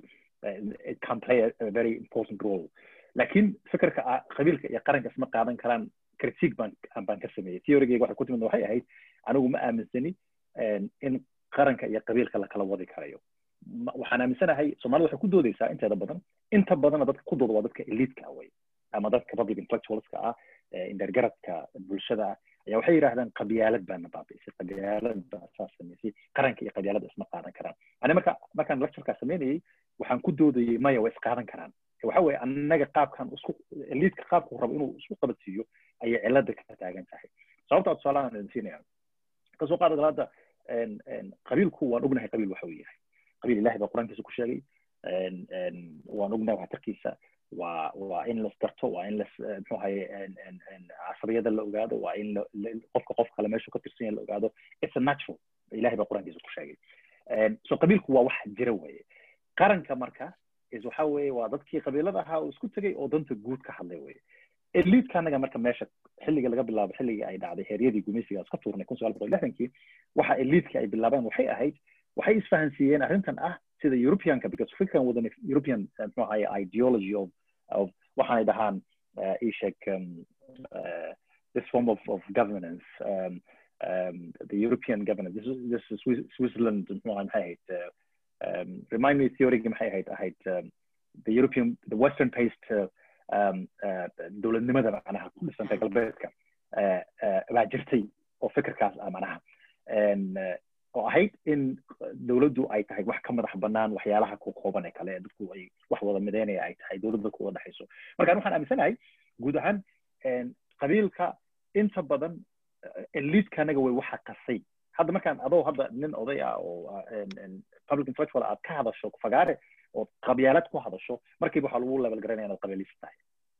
Speaker 3: can play a very important role. laakiin fikirka qabiilka iyo qaranka isma qaadan karaan critique baan ka sameeyey theorygeyga waxay ku timid waxay ahayd anigu ma aaminsani in qaranka iyo qabiilka lakala wadi karayo. Waxaan aaminsanahay soomaalida waxay ku doodeysaa inteeda badan. Inta badana dadka ku dooda waa dadka eliitka ah wey ama dadka public intellectualska ah indhergaradka bulshada ah. Ayaa waxay yidhahdaan qabyaalad baana baabi'isay qabyaalad baa saas samaysay qaranka iyo qabyaalada isma qaadan karaan. Ani marka markaan lecturekaa sameynayay waxaan ku doodayay maya way isqaadan karaan. Waxa weeye annaga qaabkan isku eliitka qaabku rabo inuu isku qabadsiiyo ayay cilada ka taagan tahay. Sababtaa tusaalahan idin siinaya ka soo qaada galaada qabiilku waan ognahay qabiil waxa uu yahay qabiil ilahay baa qur'aankiisa ku sheegay waan ognahay waxtarkiisa waa waa in las garto waa in las muxuu ahaye casabiyada la ogaado waa in qofka qof kale meeshu ka tirsan yahay la ogaado it's a natural. ilahay baa qur'aankiisa ku sheegay so qabiilku waa wax jira weeye qaranka marka is waxa weeye waa dadkii qabiilada ahaa oo isku tegay oo danta guud ka hadlay weeye eliidka anaga marka meesha xilliga laga bilaabo xilligii ay dhacday heeryadii gumeysiga iska tuurnay kun sagaal boqol lixdankii waxa eliidka ay bilaabeen waxay ahayd waxay isfahansiiyeen arrintan ah sida europeanka because fikran wadan european muxuu ahaye ideology of of waxaanay dhahaan ishek this form of, of governance um, um, the european governance this is, this is switzerland muxuu ahay maxay ahayd um, remind me theorygi maxay ahayd ahayd um, the european the western um, uh, dowladnimada macnaha ku dhisantay galbeedka baa jirtay oo fikirkaas ah macnaha oo ahayd in dowladdu ay tahay wax ka madax banaan waxyaalaha ku kooban ee kale dadku ay wax wada mideynaya ay tahay dowladda ku wada dhexayso marka waxaan aaminsanahay guud ahaan qabiilka inta badan eliidka anaga way waxa qasay hadda markaan adoo hadda nin oday ah oo public intellectual aad ka hadasho fagaare oo qabyaalad ku hadasho markiiba waxaa lagu level garanaya inaad qabiilist tahay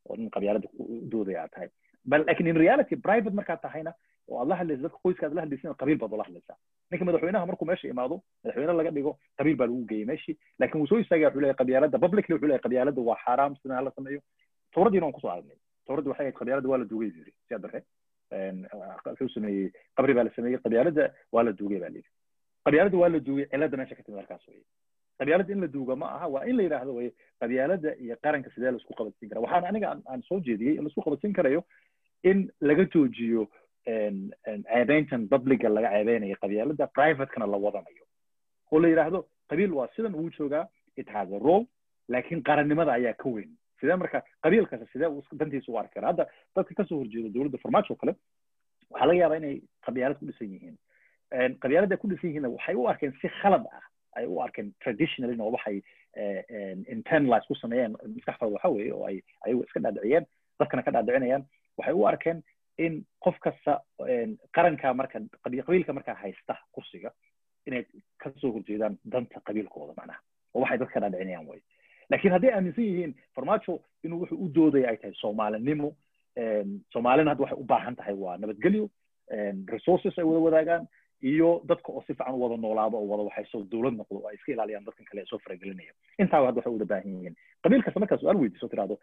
Speaker 3: oo nin qabyaalada doodaya tahay. Bal laakiin in reality private markaad tahayna oo aad la hadlaysa dadka qoyska aad la hadlaysa qabiil baad ula hadlaysaa. Ninka madaxweynaha markuu meesha imaado madaxweyne laga dhigo qabiil baa lagu geeyey meeshii laakin wuu soo istaagaya wuxuu leeyahay qabyaalada publicly wuxuu leeyahay qabyaalada waa xaaraam sidan hala sameeyo. Towradiina waan ku soo aragnay towradii waxay ahayd qabyaalada waa la duugay yiri si aad darre. Wuxuu sameeyey qabri baa la sameeyey qabyaalada waa la duugay baa layidhi qabyaalada waa la duugay cilada meesha ka timid halkaas weye qabyaalada in la duuga ma aha. Waa in la yidhaahdo weye qabyaalada iyo qaranka sidee la isku qabadsiin kara waxaan aniga aan soo jeediyey in la isku qabadsiin karayo in laga joojiyo ceebeyntan publica laga ceebeynayo qabyaalada privatekana la wadanayo. Oo la yidhaahdo qabiil waa sidan uu joogaa it has a role laakiin qarannimada ayaa ka weyn. Sidee marka qabiilkaas sidee dantiisa u arki hadda dadka ka soo horjeeda dowladda farmaajo kale waxaa laga yaabaa inay qabyaalad ku dhisan yihiin. Qabyaalada ku dhisan yihiinna waxay u arkeen si khalad ah ay u arkeen traditionally oo waxay internalize ku sameeyeen maskaxdooda waxa weeye oo ay iska dhaadhiciyeen dadkana ka dhaadhicinayaan. Waxay u arkeen in qof kasta qaranka marka qabiilka markaa haysta kursiga inay ka soo horjeedaan danta qabiilkooda macnaha oo waxay dadka dhaadhicinayaan way laakiin hadday aaminsan yihiin farmaajo inuu wuxuu u doodaya ay tahay soomaalinimo soomaalina hadda waxay u baahan tahay waa nabadgelyo resources ay wada wadaagaan iyo dadka oo si fiican u wada noolaado oo wada waxayso dowlad noqdo ay iska ilaaliyaan dadkan kale soo faragelinaya. Intaa hadda waxay u baahan yihiin. Qabiil kasta markaa su'aal weydiiso tirahdo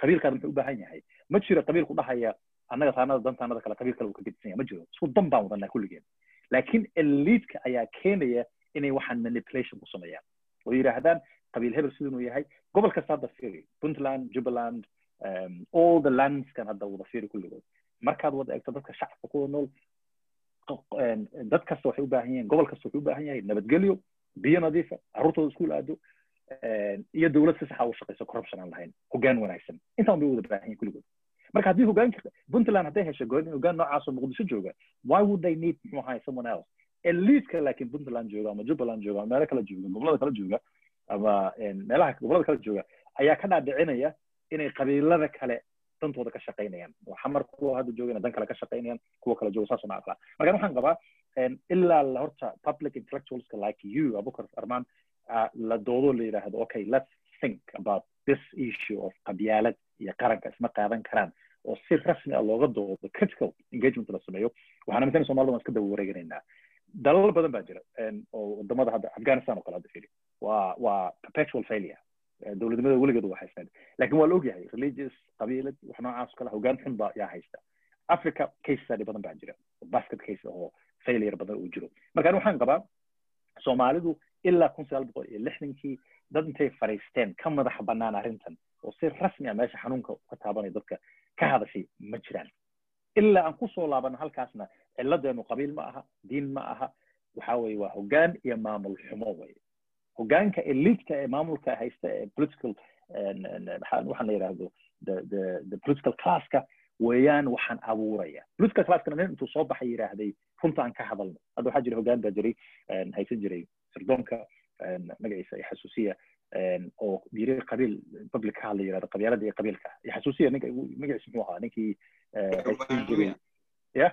Speaker 3: qabiilkaada muxuu u baahan yahay. Ma jiro qabiil ku dhahaya annaga taanada dantaanada kale qabiil kale uu ka gedisan ma jiro. Isku dan baan wadanaa kulligeen laakiin eliidka ayaa keenaya inay waxaan manipulation ku sameeyaan. Oo yidhaahdaan qabiil hebel sidinuu yahay. Gobol kasta hadda fiiri. Puntland jubbaland um, all the landskan hadda wada fiiri kulligood. Markaad wada eegto dadka shacabka kuwa nool dad kasta waxay u baahan yihiin gobol kasta wuxuu u baahan yahay nabadgelyo biyo nadiifa carruurtooda iskuul aado iyo dowlad si saxa u shaqayso corruption aan lahayn hoggaan wanaagsan intaan bay wada baahan yihiin kulligood marka haddii hoggaanka puntland hadday hesho hoggaan noocaas oo muqdisho jooga why would they need muxuu ahay someone else? Eliidka laakiin puntland jooga ama jubbaland jooga ama meelo kala jooga gobollada kala jooga ama meelaha gobollada kala jooga ayaa ka dhaadhicinaya inay qabiilada kale dantooda ka shaqaynayaan xamar kuwa hadda joogana dan kale ka shaqaynayaan kuwa kale jooga saasoo macaqla marka waxaan qabaa ilaa la horta public intellectualska like you abukar armaan la doodo la yidhaahdo okay let's think about this issue of qabyaalad iyo qaranka isma qaadan karaan oo si rasmi ah looga doodo critical engagement la sameeyo. Waxaan aaminsan somalida waan iska daba wareeganaynaa. Dalal badan baa jira oo waddamada hadda afghanistan oo kale hadda fili waa waa perpetual failure dowladnimada weligeed waa haystaan laakiin waa la ogyahay religious qabiilad wax noocaas kale hoggaan xun baa yaa haysta africa case study badan baa jira basket case oo failure badan uu jiro marka waxaan qabaa soomaalidu ilaa kun sagaal boqol iyo lixdankii dad intay fariisteen ka madaxa banaan arrintan oo si rasmi ah meesha xanuunka ka taabanaya dadka ka hadashay ma jiraan ilaa aan ku soo laabano halkaasna ciladeenu qabiil ma aha diin ma aha waxa weye waa hoggaan iyo maamul xumo weye hoggaanka elitka ee maamulka haysta ee political waxaan la yidhaahdo the political classka weeyaan waxaan abuuraya. Political classkana nin intuu soo baxay yidhaahday runta aan ka hadalno. Hadda waxaa jira hoggaan baa jiray haysan jiray sirdoonka magaciisa xasuusiya oo yiri qabiil public ka hadla yiraahdo qabyaalada iyo qabiilka. Xasuusiya ninka magaciisa muxuu ahaa? Ninkii haysan jiray. ya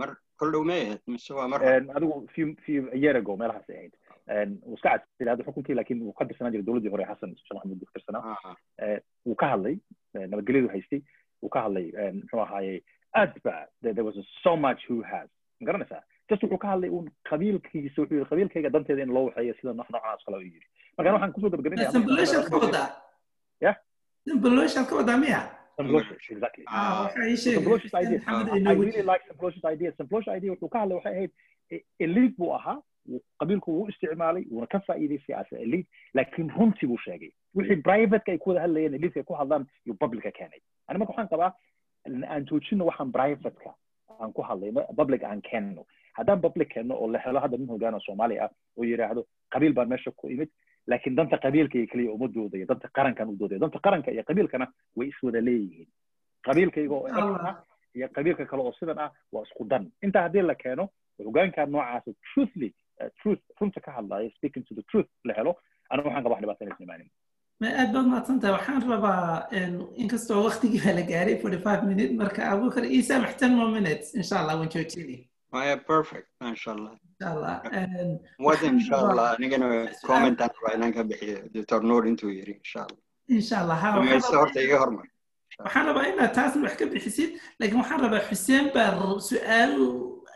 Speaker 2: mar kol dhow may ahayd mise waa mar
Speaker 3: adigu few a year ago meelahaas ay ahayd wuu iska cadsilay hadda xukunkii laakiin wuu ka tirsanaan jiray dowladdii hore xasan sheekh maxamuud ka tirsanaa wuu ka hadlay nabadgelyadu haystay wuu ka hadlay muxuu ahaaye aad ba there was so much who has. ma garanaysaa just wuxuu ka hadlay uun qabiilkiisa wuxuu yiri qabiilkayga danteeda in loo waxeeyo sida nooc noocaas kale u yiri markaan waxaan ku
Speaker 1: soo ka wadaa
Speaker 3: ya
Speaker 1: ka wadaa miya
Speaker 3: exactly.
Speaker 1: Ah,
Speaker 3: idea. I really like idea. Idea wuxuu ka hadlay waxay ahayd elite buu ahaa qabiilku wuu isticmaalay wuuna ka faa'iidaystay as elite laakiin runtii buu sheegay wixii privateka ay ku wada hadlayeen elite ay ku hadlaan yuu publica keenay ani marka waxaan qabaa aan joojino waxaan privateka aan ku hadlayno public aan keenno haddaan public keenno oo la helo hadda nin hogaana soomaali ah oo yidhaahdo qabiil baan meesha ku imid laakiin danta qabiilkayga keliya uma doodayo danta qarankan u doodayo danta qaranka iyo qabiilkana way iswada leeyihiin qabiilkayga oo ah iyo qabiilka kale oo sidan ah waa isku dan intaa haddii la keeno hogaankaa noocaasa truthly truth runta ka hadlaya speaking to the truth la helo aniga waxaan qabaa dhibaato inaysan imaanin
Speaker 1: ma aad baad mahadsantahay waxaan rabaa inkastoo waktigii baa la gaaray forty five minute marka abubakar isa maxtan more minutes insha allah waan joojini
Speaker 2: Waya perfect, mashallah.
Speaker 1: inshallah
Speaker 2: Wad inshallah, anigana comment aan rabaa inaan ka bixiyo Dr. Noor intuu yiri inshallah.
Speaker 1: inshallah ha
Speaker 2: Dhamaysta horta iga hormar.
Speaker 1: waxaan rabaa inaad taasna wax ka bixisid laakiin waxaan rabaa xuseen baa su'aal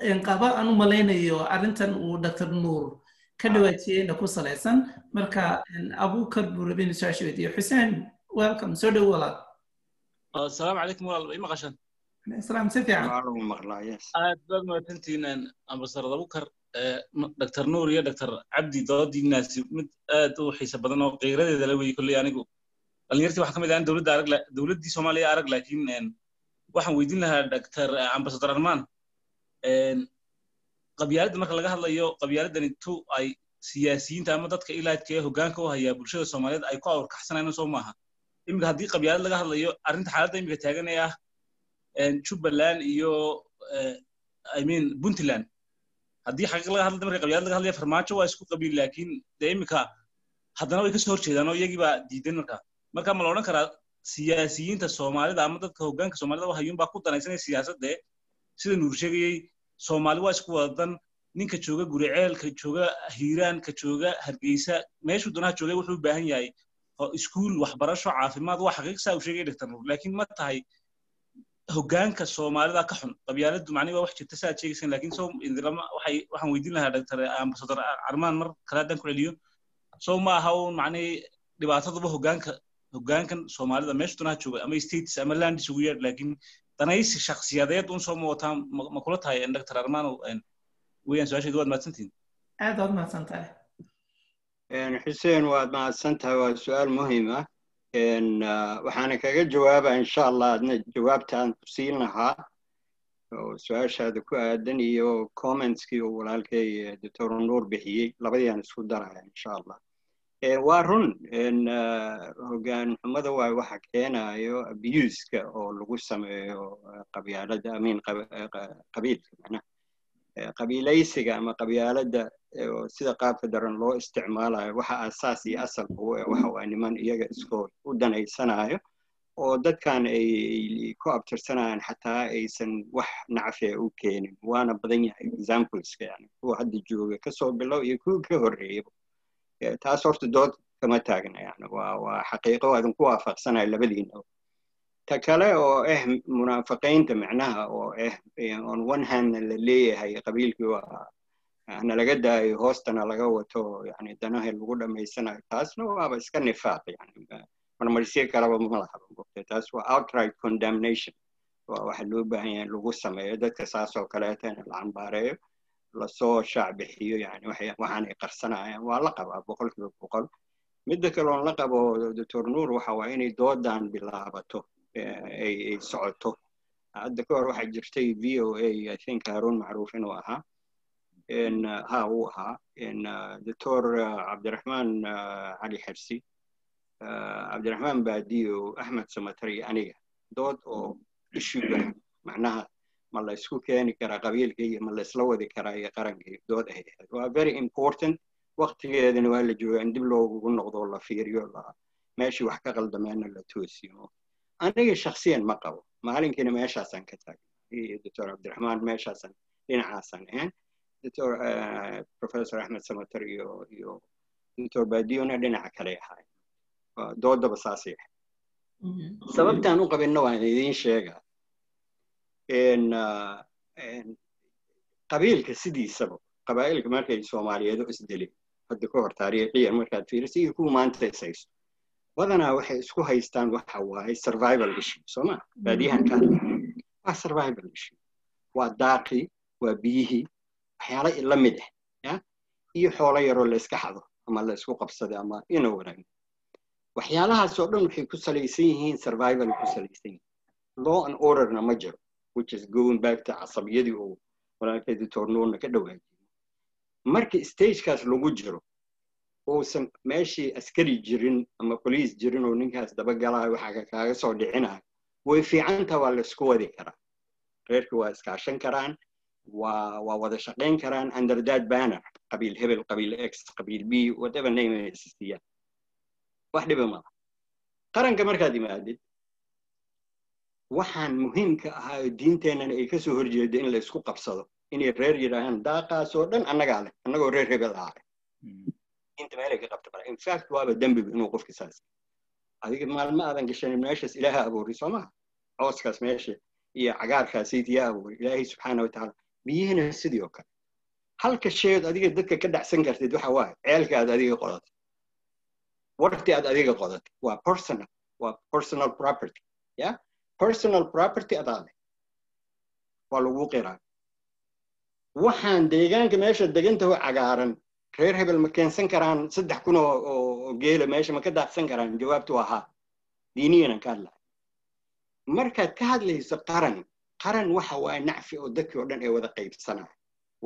Speaker 1: qaba aan u malaynayo arrintan uu dr nuur ka dhawaajiyeyna ku salaysan. Marka abukar buu rabay inuu su'aasha weydiiyo xuseen welcome. Soo dhow walaal
Speaker 4: asalaamu calaykum walaal i maqashan
Speaker 1: salaam si fiican
Speaker 4: aad baad mahadsantihiin ambasarad abukar dr. Nuur iyo dr. Cabdi doodiinaasi mid aad u xiisa badan oo qiiradeeda la weyey kolley anigu. Dhalinyartii waxaa ka mid ahaan dowladda arag dowladdii soomaaliya arag laakiin waxaan weydiin lahaa dr. ambasador armaan qabyaaladda marka laga hadlayo qabyaaladani tu ay siyaasiyiinta ama dadka ilaadka ee hoggaanka u hayaa bulshada soomaaliyeed ay ku awrkaxsanayaan soo maaha. Iminka haddii qabyaalad laga hadlayo arrinta xaaladda iminka taagan ee ah jubbaland iyo i mean puntland. Haddii xaqiiq laga hadlay marka qabyaalad laga hadlaya farmaajo waa isku qabiil laakiin dee iminka haddana way ka soo horjeedaan oo iyagii baa diidan marka. Marka ma la odhan karaa siyaasiyiinta soomaalida ama dadka hoggaanka soomaalida wahayuun baa ku danaysanaya siyaasadde sida nuur sheegayey soomaali waa isku wadadan. Ninka jooga guriceel ka jooga hiiraan ka jooga hargeysa meeshuu doonaha joogay wuxuu u baahan yahay iskuul waxbarasho caafimaad waa xaqiiq saa uu sheegay dr nuur laakiin ma tahay hoggaanka soomaalida ka xun. Qabyaaladdu macnihi waa wax jirta saaad sheegaysaan laakiin sow indilama waxay waxaan weydiin lahaa dr ambasador armaan mar kale haddaan ku celiyo. Sow ma aha uun macnihi dhibaataduba hoggaanka hoggaankan soomaalida meesha doonaha jooga ama states ama landis ugu yeedh. Laakiin danaysi shakhsiyadeed un soo mootaan ma kula tahay dr armano weeyaan su'aasheedu waad mahadsantihin
Speaker 1: aad waad mahadsan tahay
Speaker 2: xuseen waad mahadsan tahay waa su'aal muhiim ah. Waxaana kaga jawaaba insha allah adna jawaabtaan ku siin lahaa. Oo su'aashaada ku aadan iyo commentskii uu walaalkay doctor nuur bixiyey. Labadiiaan isku daraya insha allah waa run hoggaan xumada waay waxa keenayo abuska oo lagu sameeyo qabyaalada amin qabiilka macnaha. Qabiilaysiga ama qabyaalada sida qaabka daran loo isticmaalayo waxa asaas iyo asalka u waxa waa niman iyaga iskoo u danaysanayo oo dadkan ay ku abtirsanayaan xataa aysan wax nacfiya u keenin waana badan yahay exampleska yani. Kuwa hadda jooga ka soo bilow iyo kuwa ka horreeyaba taas horta dood kama taagna yani waa waa xaqiiqo waadan ku waafaqsanayo labadiina ta kale oo ah munaafiqiinta macnaha oo ah on one handna la leeyahay qabiilkii waa nalaga daayo hoostana laga wato yani danaha lagu dhammaysanayo taasna waaba iska nifaaq yani marmarsiyo kaleba ma taas waa outright condemnation. waa waxa loo baahan yahay lagu sameeyo dadka saas oo kaleeta in la cambaareeyo la soo shaac bixiyo yani waxaan ay qarsanayaan waa la qabaa boqolkiiba boqol. Midda kale oon la qabo doctor nuur waxa waa inay doodan bilaabato ay socoto. Hadda ka hor waxaa jirtay v o a i think haruun macruuf inuu ahaa. Ha uu ahaa. Doctor cabdiraxmaan cali xersi. Cabdiraxmaan baadiyo axmed samatar iyo aniga. Dood oo ishuga macnaha ma la isku keeni karaa qabiilka iyo ma la isla wadi karaa iyo qarankii dood ay ahayd waa very important waktigeedana waa la joogaa in dib loogu noqdo la fiiriyo meeshii wax ka qaldameena la toosiyo aniga shaksiyan ma qabo maalinkiina meeshaasaan ka taagnay iyo doctor cabdiraxmaan meeshaasaan dhinacaasaan ahayn doctor professor axmed samatar iyo iyo doctor baadiyona dhinaca kale ahaay doodaba saasay ahayd sababtaan u qabinna waan idiin sheegaa qabiilka sidiisaba qabaa'ilka markay soomaaliyeedu isdilin hadda ka hor taariikhiyan markaad fiiriso iyo kuwa maanta is haysto badanaa waxay isku haystaan waxa waaye survival issue sooma baadiyahan ka waa survival issue waa daaqii waa biyihii waxyaala la mid ah ya iyo xoolo yaroo la iska xado ama la isku qabsada ama ina wanaag waxyaalahaasoo dhan waxay ku salaysan yihiin survival ku salaysan yihiin law and orderna ma jiro which is going back to casabiyadii oo walaalkay doctor nuurna ka dhawaajiyo marka stagekaas lagu jiro. Uusan meeshii askari jirin ama boliis jirin oo ninkaas dabagalaayo waxaa kaaga soo dhicinayo way fiicantaa waa la isku wadi karaa reerka waa iskaashan karaan waa waa wada shaqayn karaan under that banner. Qabiil hebel qabiil x qabiil b whatever name siiyaan wax dhiba mala qaranka markaad imaadid waxaan muhiimka ahaa oo diinteennana ay ka soo horjeedo in la isku qabsado inay reer yidhaahaan daaqaasoo dhan annagaa leh annagoo reer hebel ahaa leh. Diinta meelay ka qabta mara infact waaba dembigu inuu qofka saas adiga maalmo aadan gashanin meeshaas ilaaha abuuray soo maha cooskaas meesha iyo cagaarkaasiid yaa abuuray ilaahay subxaana wa tacaala biyihina sidii oo kale. Halka sheed adiga dadka ka dhacsan kartid waxa waaye ceelka aad adiga qodatay warti aad adiga qodatay waa personal waa personal property ya personal property adaa leh waa lagu qiraa waxaan deegaanka meesha degantaho cagaaran reer hebel ma keensan karaan saddex kun oo geela meesha ma ka daaqsan karaan jawaabtu waa haa. Diiniyanan ka hadlahay markaad ka hadlayso qaran qaran waxa waaye nacfi oo dadkii oo dhan ay wada qaybsanaya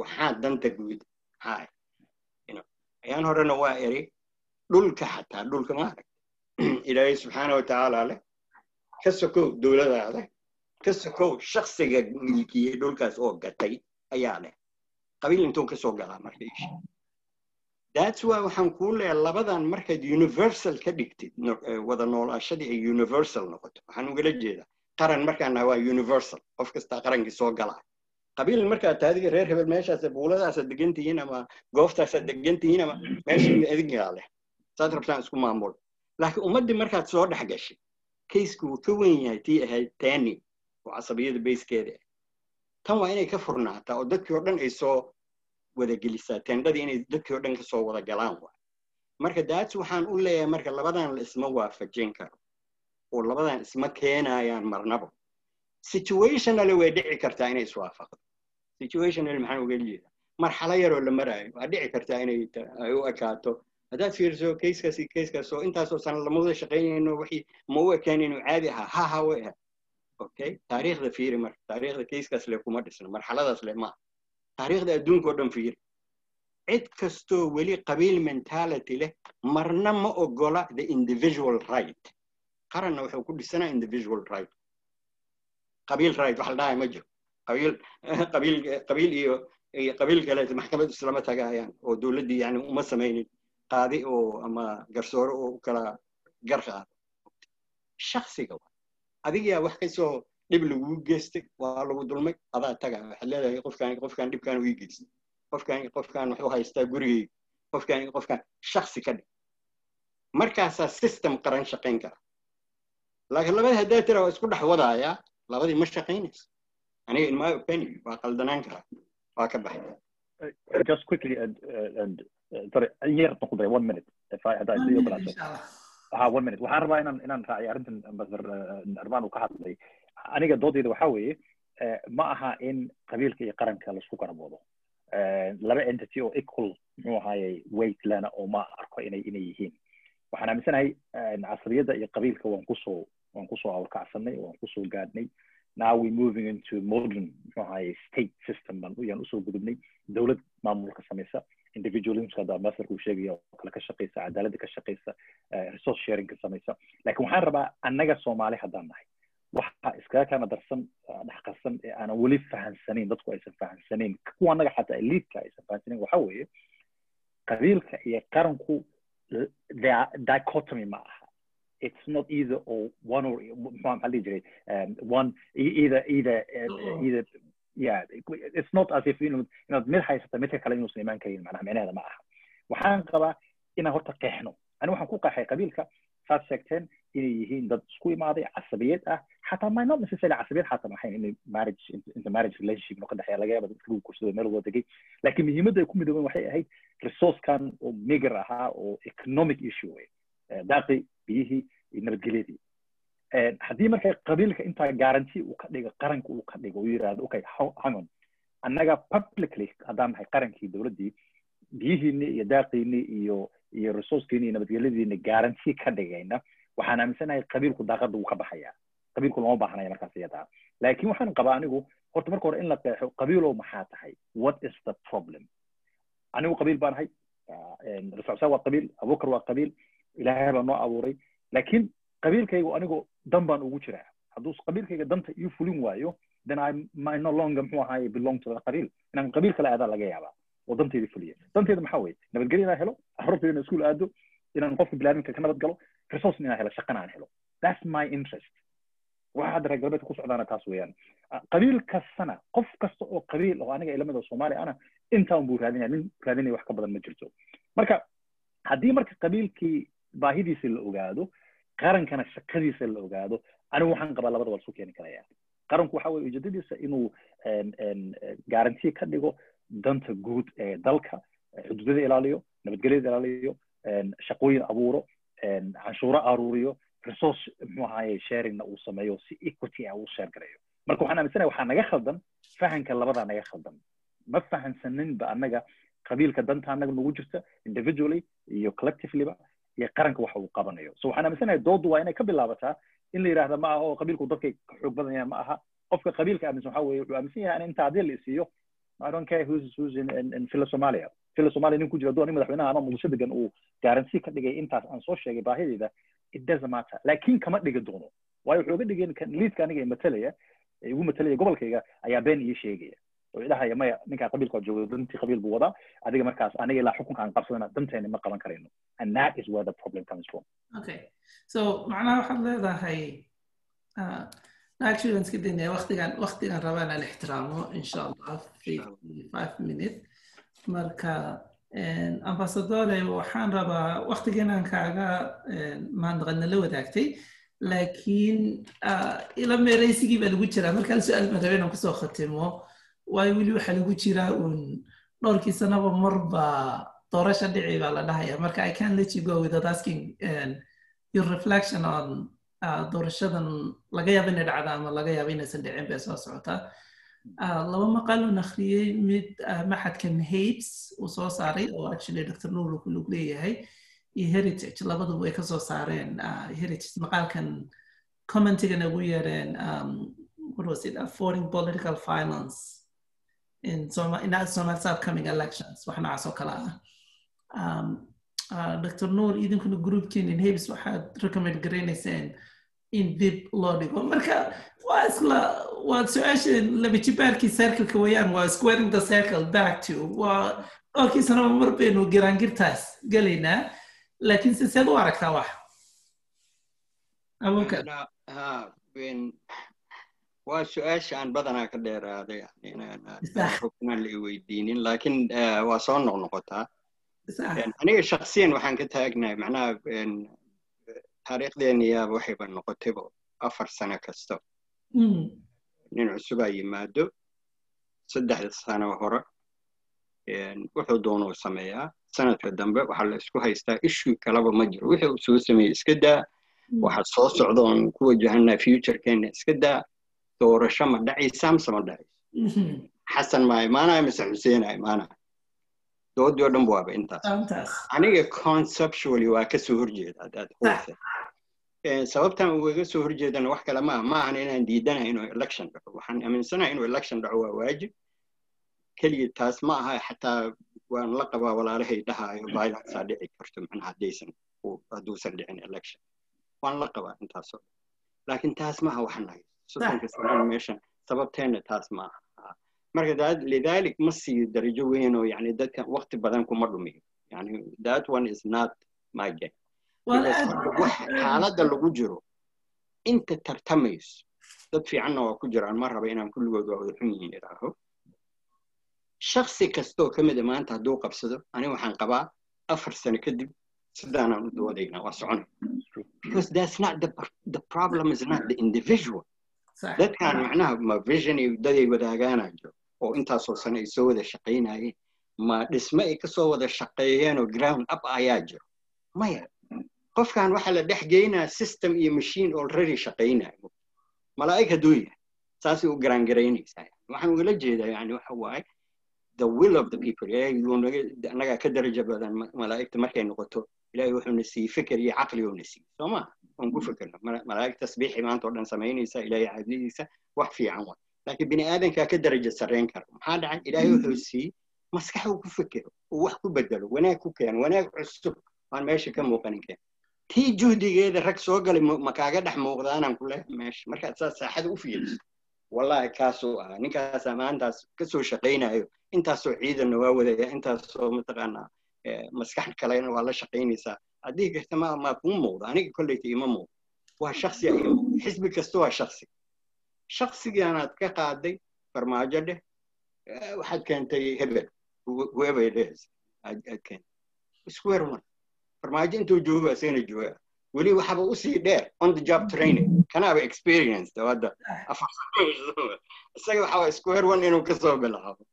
Speaker 2: waxaa danta guud maxaa ayaan horena waa eri dhulka xataa dhulka maarag ilaahay subxaana wa tacaala leh ka sokow dowladaada ka shaksiga milkiyey dhulkaas oo gatay ayaa leh qabiil intuu ka galaa marka that's why waxaan kuu leeyahay labadan markaad universal ka dhigtid wada noolaashadii ay universal noqoto. Waxaan ugala jeedaa qaran markaan nahay waa universal. Qof kastaa qarankii soo galaa qabiil markaad taadiga reer hebel meeshaas buuladaasa degan tihiin ama gooftaasa degan tihiin ama meesha adigaa leh. Saad rabtaan isku maamul. Laakiin ummaddii markaad soo dhex gashay kaysku wuu ka wen yahay tii ahayd tani oo casabiyada bayskeeda ah tan waa inay ka furnaataa oo dadkii oo dhan ay soo wada gelisaa tendadii inay dadkii oo dhan ka soo wada galaan waay marka daats waxaan u leeyahay marka labadan la isma waafajin karo oo labadan isma keenayaan marnaba. Situationally way dhici kartaa inay iswaafaqdo situationally maxaan uga jeedaa marxalo yaroo la maraayo waa dhici kartaa inay ay u ekaato haddaad fiiriso kayskaas iyo kayskaas oo intaasoo sana lama wada shaqaynayno wixii ma u ekaan inuu caadi ahaa ha ha way ahaa okay? Taariikhda fiiri marka taariikhda kayskaas le kuma dhisna marxaladaas le maaha taariikhda adduunka oo dhan fiiri. Cid kastoo weli qabiil mentality leh marna ma ogola the individual right. Qaranna wuxuu ku dhisanaa individual right. Qabiil right wax la dhahay ma jiro. Qabiil qabiil qabiil iyo qabiil kale maxkamad islama tagaayaan oo dowladdii yani uma samaynin qaadi oo ama garsoore oo kala gar qaado. Shaksiga wa adigaa wax ka soo dhib laguu geystay waa lagu dulmay adaa tagaa waxaad leedahay qofkaan qofkaan dhibkaan ii geystay. Qofkaan qofkaan wuxuu haystaa gurigayga qofkaan qofkaan shaksi ka dhig markaasaa system qaran shaqayn kara. Laakiin labada haddaa tira waa isku dhex wadaayaa labadii ma shaqaynayso. Aniga in my opinion waa qaldanaan karaa waa ka baxay
Speaker 3: sorry yar noqon day one minute. If I hadda idiin ogolaato ha one minute. Waxaan rabaa inaan inaan raaciyo arrintan ambassador armaan uu ka hadlay. Aniga doodayda waxaa weeye ma aha in qabiilka iyo qaranka la isku garaboodo. Laba entity oo equal muxuu ahaayey weight lena oo ma arko inay inay yihiin. Waxaan aaminsanahay casriyadda iyo qabiilka waan ku soo waan ku soo awrkacsanay waan ku soo gaadhnay. Now we moving into modern muxuu ahaye state system baan yaan u soo gudubnay. Dowlad maamulka samaysa individualismka hadda ambassadorka uu sheegaya oo kale ka shaqeysa cadaaladda ka shaqeysa resource sharing ka samaysa laakiin waxaan rabaa annaga soomaali haddaan nahay waxa iskaga kana darsan dhexqarsan ee aanan weli fahansanayn dadku aysan fahansanayn kuwa annaga xataa eliidka aysan fahansanayn waxa weeye qabiilka iyo qaranku dichotomy ma aha it's not either or one or maxaa dhihi jiray one either either either yeah it's not as if inaad mid haysata midka kale inuusan imaan karin macnaha micnaheeda ma aha waxaan qabaa inaan horta qeexno ani waxaan ku qeexay qabiilka saad sheegteen inay yihiin dad isku imaaday casabiyad ah xataa my not necessarily casabiyad xataa maxayn inay marriage inta marriage relationship inuu ka laga yaaba dadka lagu kursado meel wada degay laakiin muhiimadda ay ku midoobeen waxay ahayd resourcekan oo megar ahaa oo economic issue wey daaqi biyihii iyo nabadgelyadii haddii marka qabiilka intaa guarantee uu ka dhigo qaranka uu ka dhigo uu yidhahdo okay hang on. Annaga publicly haddaan nahay qarankii dowladdii biyihiini iyo daaqiini iyo iyo resourcekiini iyo nabadgelyadiini guarantee ka dhigayna waxaan aaminsanahay qabiilku daaqada wuu ka baxaya qabiilku lama baahanaya markaas iyadaa laakiin waxaan qabaa anigu horta marka hore in la qeexo qabiilow maxaa tahay? What is the problem? Anigu qabiil baan ahay. Rasulsa waa qabiil abubakar waa qabiil ilaahay baa noo abuuray. Laakiin qabiilkaygu anigu dan baan ugu jiraa. Hadduu qabiilkayga danta ii fulin waayo then i my no longer muxuu ahaye belong to the qabiil. Inaan qabiil kale aadaa laga yaabaa oo danteeda fuliya. Danteeda maxaa weeye? Nabadgelyo inaan helo carruurtayda inaan iskuul aado inaan qofka bilaadanka ka nabad resource inaan helo shaqana aan helo. That's my interest. Waxa hadda reer galbeedka ku socdaana taas weeyaan. Qabiil kastana qof kasta oo qabiil oo aniga ilamida soomaali ana intaan buu raadinaya. Nin raadinaya wax ka badan ma jirto. Marka haddii marka qabiilkii baahidiisa la ogaado qarankana shaqadiisa la ogaado anigu waxaan qabaa labada waa isu keeni karaya. Qaranku waxa weye ujeedadiisa inuu garantii ka dhigo danta guud ee dalka xuduudada ilaaliyo nabadgelyada ilaaliyo shaqooyin abuuro canshuuro aruuriyo resource muxuu ahaye sharingna uu sameeyo si equity ah uu share gareeyo. Marka waxaan aaminsanaya waxaa naga khaldan fahanka labadaa naga khaldan. Ma fahansaninba annaga qabiilka danta annaga nagu jirta individually iyo collectivelyba iyo qaranka waxa uu qabanayo. So waxaan aaminsanahay doodu waa inay ka bilaabataa in la yidhahda ma aha oo qabiilku dadkay ka xoog badan yahay ma aha. Qofka qabiilka aaminsan waxa weye wuxuu aaminsan yahay in inta haddii la isiiyo I don't care who's who's in, in, in Fila Somalia. Fila Somalia nin ku jira doon nin madaxweynaha ama muqdisho degan uu garansi ka dhigay intaas aan soo sheegay baahideeda it doesn't matter. Laakiin kama dhigi doono. Waayo wuxuu uga dhigeen kan liidka aniga matalaya igu matalaya gobolkayga ayaa been ii sheegaya idhahaya maya ninkaa qabiilka joogo dantii qabiil buu wadaa adiga markaas aniga ilaa xukunka aan qabsadana danteena ma qaban karayno and that is where the problem comes from.
Speaker 1: Okay. So macnaha waxaad leedahay actually daynaya waqtigan waqtigan rabaa inaan ixtiraamo insha allah five minute marka ambasadore waxaan rabaa waqtigiinaan kaaga maandaqadna la wadaagtay laakiin ila meeraysigii baa lagu jiraa markaan su'aal baan rabay inaan ku soo khatimo waayo weli waxaa lagu jiraa uun dhowrkii sanaba marba doorasha dhici baa la dhahaya. Marka i can let you go without asking your reflection on doorashadan laga yaaba inay dhacda ama laga yaaba inaysan dhicin bay soo socotaa laba maqal uu akhriyey mid maxadkan habes uu soo saaray oo actually dr nuur ku lug leeyahay. Iyo heritage labaduba way ka soo saareen. Heritage maqaalkan commentigana ugu yeereen what was it? Affording political violence in Soma, in Somali's upcoming elections. Wax noocaas oo kale ah dr nuur idinkuna groupkiin in habes waxaad recommend garaynayseen in dib loo dhigo. Marka waa isla waa su'aasha laba jibaarkii circleka weeyaan waa squaring the circle back to waa dhowrkii sanaba mar baynu giraangirtaas gelaynaa laakiin se seed u aragtaa wax
Speaker 2: waa su'aasha aan badanaa ka dheeraaday inaan la iweydiinin laakiin waa soo noqnoqotaa aniga shaksiyan waxaan ka taagnahay macnaha taariikhdeeniyaaba waxayba noqotayba afar sano kasta nin cusubaa yimaado saddexda sano hore. Wuxuu doonuu sameeyaa. Sanadka dambe waxaa la isku haystaa issue kalaba ma jiro. Wixii uu soo sameeyey iska daa. Waxaa soo socda oon ku wajahanaa futurekeena iska daa doorasho ma dhacaysa mise ma dhacayso xasan maa imaanaya mise xuseenaa imaanaya doodii oo dhan waaba intaas. Aniga conceptually waa ka soo horjeeda haddaad hoose sababtan ugaga soo horjeedana wax kale maaha maahan inaan diidanahay inuu election dhaco. Waxaan aaminsanahay inuu election dhaco waa waajib. Keligii taas ma aha xataa waan la qabaa walaalahay dhahaayo violenceaa dhici karto macnaha haddaysan hadduusan dhicin election. Waan la qabaa intaasoo. Laakiin taas maaha waxaan nahay meeshan sababteenna taas maaha marka lidalik ma siiyo darajo weyn oo yani dadka waqti badan kuma dhumiyo yani that one is not my game. xaaladda lagu jiro inta tartamayso dad fiicanna waa ku jiraan ma raba inaan kulligood waa wada xun yihiin idhaaho shaksi kastoo ka mida maanta hadduu qabsado aniga waxaan qabaa afar sano kadib sidaanaan u doodaynaa waa soconay because that's not the, the problem is not the individual dadkan macnaha ma vision daday wadaagaana jiro oo intaasoo sano ay soo wada shaqaynayeen ma dhisme ay ka soo wada shaqeeyeen oo ground up ayaa jiro maya qofkan waxaa la dhex geynaa system iyo machine already shaqaynayo malaa'ig hadduu saasay u garaangaraynaysaa waxaan ugala jeedaa yani waxa waaye the will of the people. Annagaa ka daraja badan malaa'igta markay noqoto ilaahay wuxuuna siiyey fikir iyo caqli uuna siiyey soo ma aan ku fikirno malaa'ig tasbiixi maanta oo dhan samaynaysa ilaahay caabdidiisa wax fiican wa laakiin bini aadankaa ka daraja sarreyn kara maxaa dhacay ilaahay wuxuu siiyey maskax uu ku fikiro uu wax ku bedelo wanaag ku keeno wanaag cusub aan meesha ka muuqanin keen tii juhdigeeda rag soo galay ma kaaga dhex muuqdaanaan ku meesha markaad saa saaxada u fiiriso wallahi kaasuu ahaa ninkaasaa maantaas ka soo shaqaynayo intaasoo ciidanna waa wadaya intaasoo mataqaanaa maskax kalena waa la shaqaynaysaa haddii karta ma ma kuu aniga kolleyta ima muuqdo. Waa shaksi ima xisbi kasta waa shaksi shaksigaanaad ka qaaday farmaajo dheh waxaad keentay hebel. Whoever it is aad keentay. Square one farmaajo intuu joogo asagana jooga weli waxaba u sii dheer on the job training. Kanaaba experience hadda isaga waxaa square one inuu ka soo bilaabo.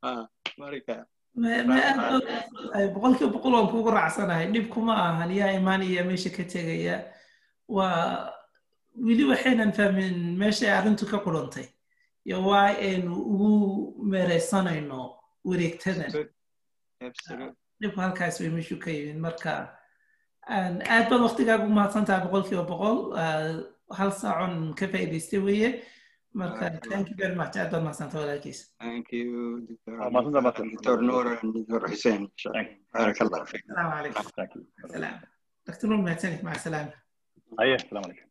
Speaker 2: Marka
Speaker 1: boqolkiiba boqol waan kugu raacsanahay. Dhib kuma ahan yaa imaanaya meesha ka tegaya. Waa weli waxaynan fahmin meeshay arrintu ka qurantay iyo waa aynu ugu meeraysanayno wareegtadan dhibku halkaas bay meeshu ka yimid. Marka aad baad waktigaaga u mahadsan tahay boqolkiiba boqol. Hal saacon ka faa'iidaystay weeye marka thank you. very much. Aad baad mahadsantaa walaalkiis
Speaker 2: thank you dr nur and dr xuseen baarak
Speaker 1: salaam calaykum salaam dr nur mahadsanid maca salaama
Speaker 3: aye salaam calaykum